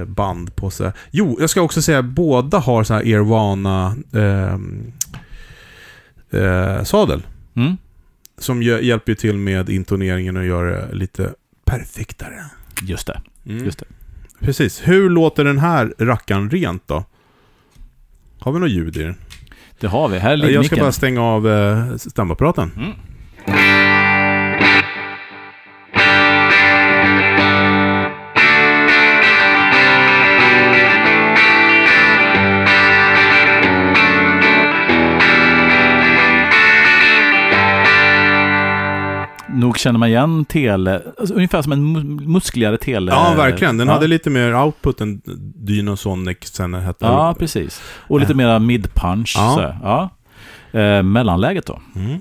band på sig. Jo, jag ska också säga båda har så här Irvana eh, eh, sadel. Mm. Som hjälper till med intoneringen och gör det lite perfektare. Just det. Mm. Just det. Precis. Hur låter den här rackaren rent då? Har vi något ljud i den? Det har vi. Här ligger Jag ska micken. bara stänga av eh, stämapparaten. Mm. Nog känner man igen tele, alltså, ungefär som en mu- muskligare tele. Ja, verkligen. Den ja. hade lite mer output än Dynasonic sen hette. Ja, precis. Och lite mera mid-punch. Ja. så. Ja. Eh, mellanläget då? Mm.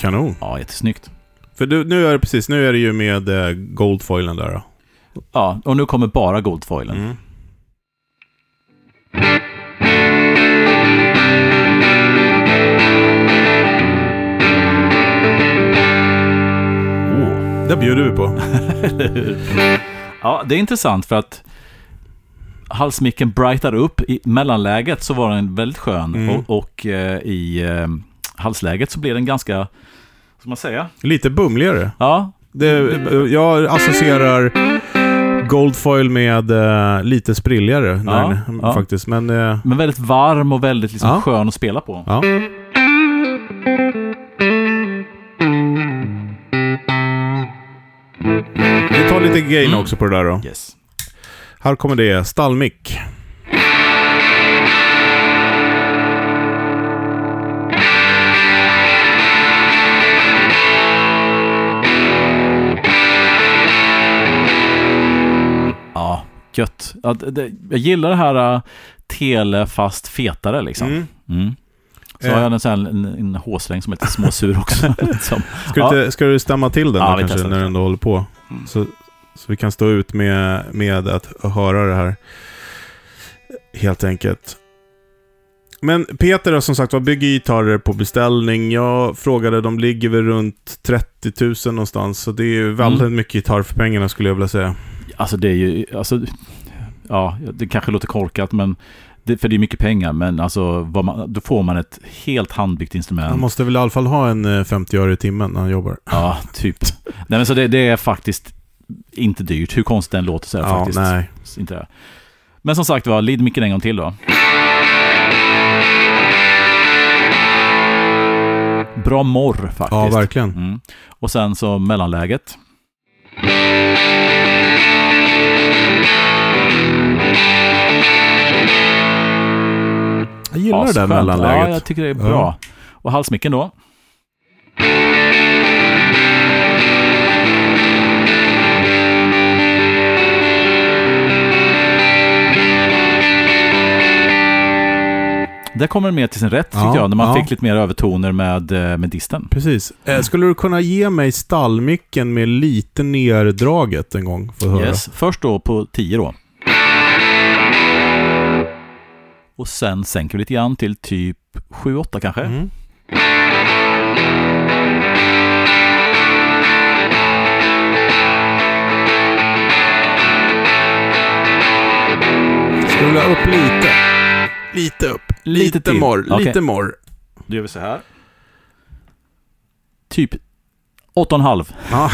Kanon. Ja, jättesnyggt. För du, nu är det precis, nu är det ju med eh, goldfoilen där då. Ja, och nu kommer bara goldfoilen. Mm. Åh. Det bjuder vi på. *laughs* Ja, det är intressant för att halsmicken brightar upp. I mellanläget så var den väldigt skön Mm. och, och eh, i eh, halsläget så blev den ganska, vad ska man säga? Lite bumligare. Ja, Det, jag associerar Goldfoil med eh, lite sprilligare Ja, där, ja. faktiskt. Men eh, Men väldigt varm och väldigt liksom Ja. skön att spela på. ja. Vi tar lite gain Mm. också på det där då. Yes. Här kommer det, stallmick. Gött. Ja, jag gillar det här uh, tele fast fetare liksom. Mm. Mm. Så Eh. har jag en, sån en, en håsläng som heter småsur också. *laughs* som, Ska, du Ja. inte, ska du stämma till den Ja, då, kanske när du ändå håller på? Mm. Så, så vi kan stå ut med, med att höra det här. Helt enkelt. Men Peter har som sagt var bygger gitarrer på beställning. Jag frågade, de ligger väl runt 30 000 någonstans. Så det är ju väldigt Mm. mycket gitarr för pengarna skulle jag vilja säga. Alltså det är ju, alltså, ja, det kanske låter korkat men det, för det är mycket pengar, men alltså, man, då får man ett helt handbyggt instrument. Han måste väl i alla fall ha en eh, 50 öre i timmen när han jobbar. *laughs* Ja, typ. Nej, men så det, det är faktiskt inte dyrt. Hur konstigt den låter så är det Ja, faktiskt nej. inte det. Men som sagt var, lid micken en gång till då. Bra morr faktiskt. Ja, verkligen. Mm. Och sen så mellanläget. Jag gillar det där mellanläget. Ja, jag tycker det är Ja. bra. Och halsmicken då. Där kommer den mer till sin rätt tycker Ja, jag, när man ja. fick lite mer övertoner med, eh, med disten. Precis. Eh, skulle du kunna ge mig stallmicken med lite nerdraget en gång? För att höra? Yes. Först då på 10 då. Och sen sänker vi lite grann till typ 7-8 kanske. Mm. Vilja upp lite. Lite upp. Lite Lite, till. morr. Okej. Lite morr. Då gör vi så här. Typ 8,5. Ja.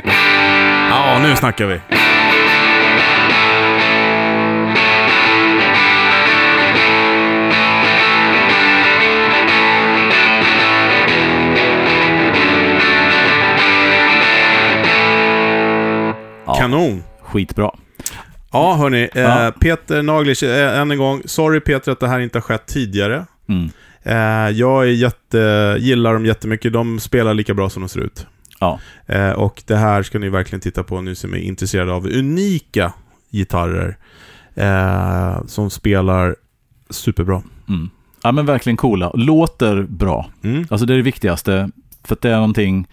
*laughs* ja, nu snackar vi. Ja, Kanon. skitbra. Ja, hörni. Eh, Ja. Peter Naglic, eh, än en gång. Sorry Peter att det här inte har skett tidigare. Mm. Eh, jag är jätte, gillar dem jättemycket. De spelar lika bra som de ser ut. Ja. Eh, och det här ska ni verkligen titta på nu som är intresserade av unika gitarrer. Eh, som spelar superbra. Mm. Ja men verkligen coola. Låter bra. Mm. Alltså det är det viktigaste. För att det är någonting...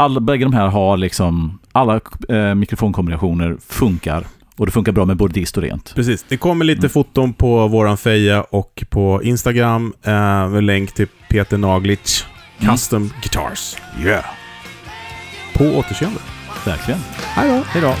Alla, bägge de här har liksom... Alla eh, mikrofonkombinationer funkar. Och det funkar bra med både dist och rent. Precis. Det kommer lite Mm. foton på våran feja och på Instagram. Eh, med länk till Peter Naglic. Mm. Custom Guitars. Yeah. På återseende. Verkligen. Hej då! Hej då.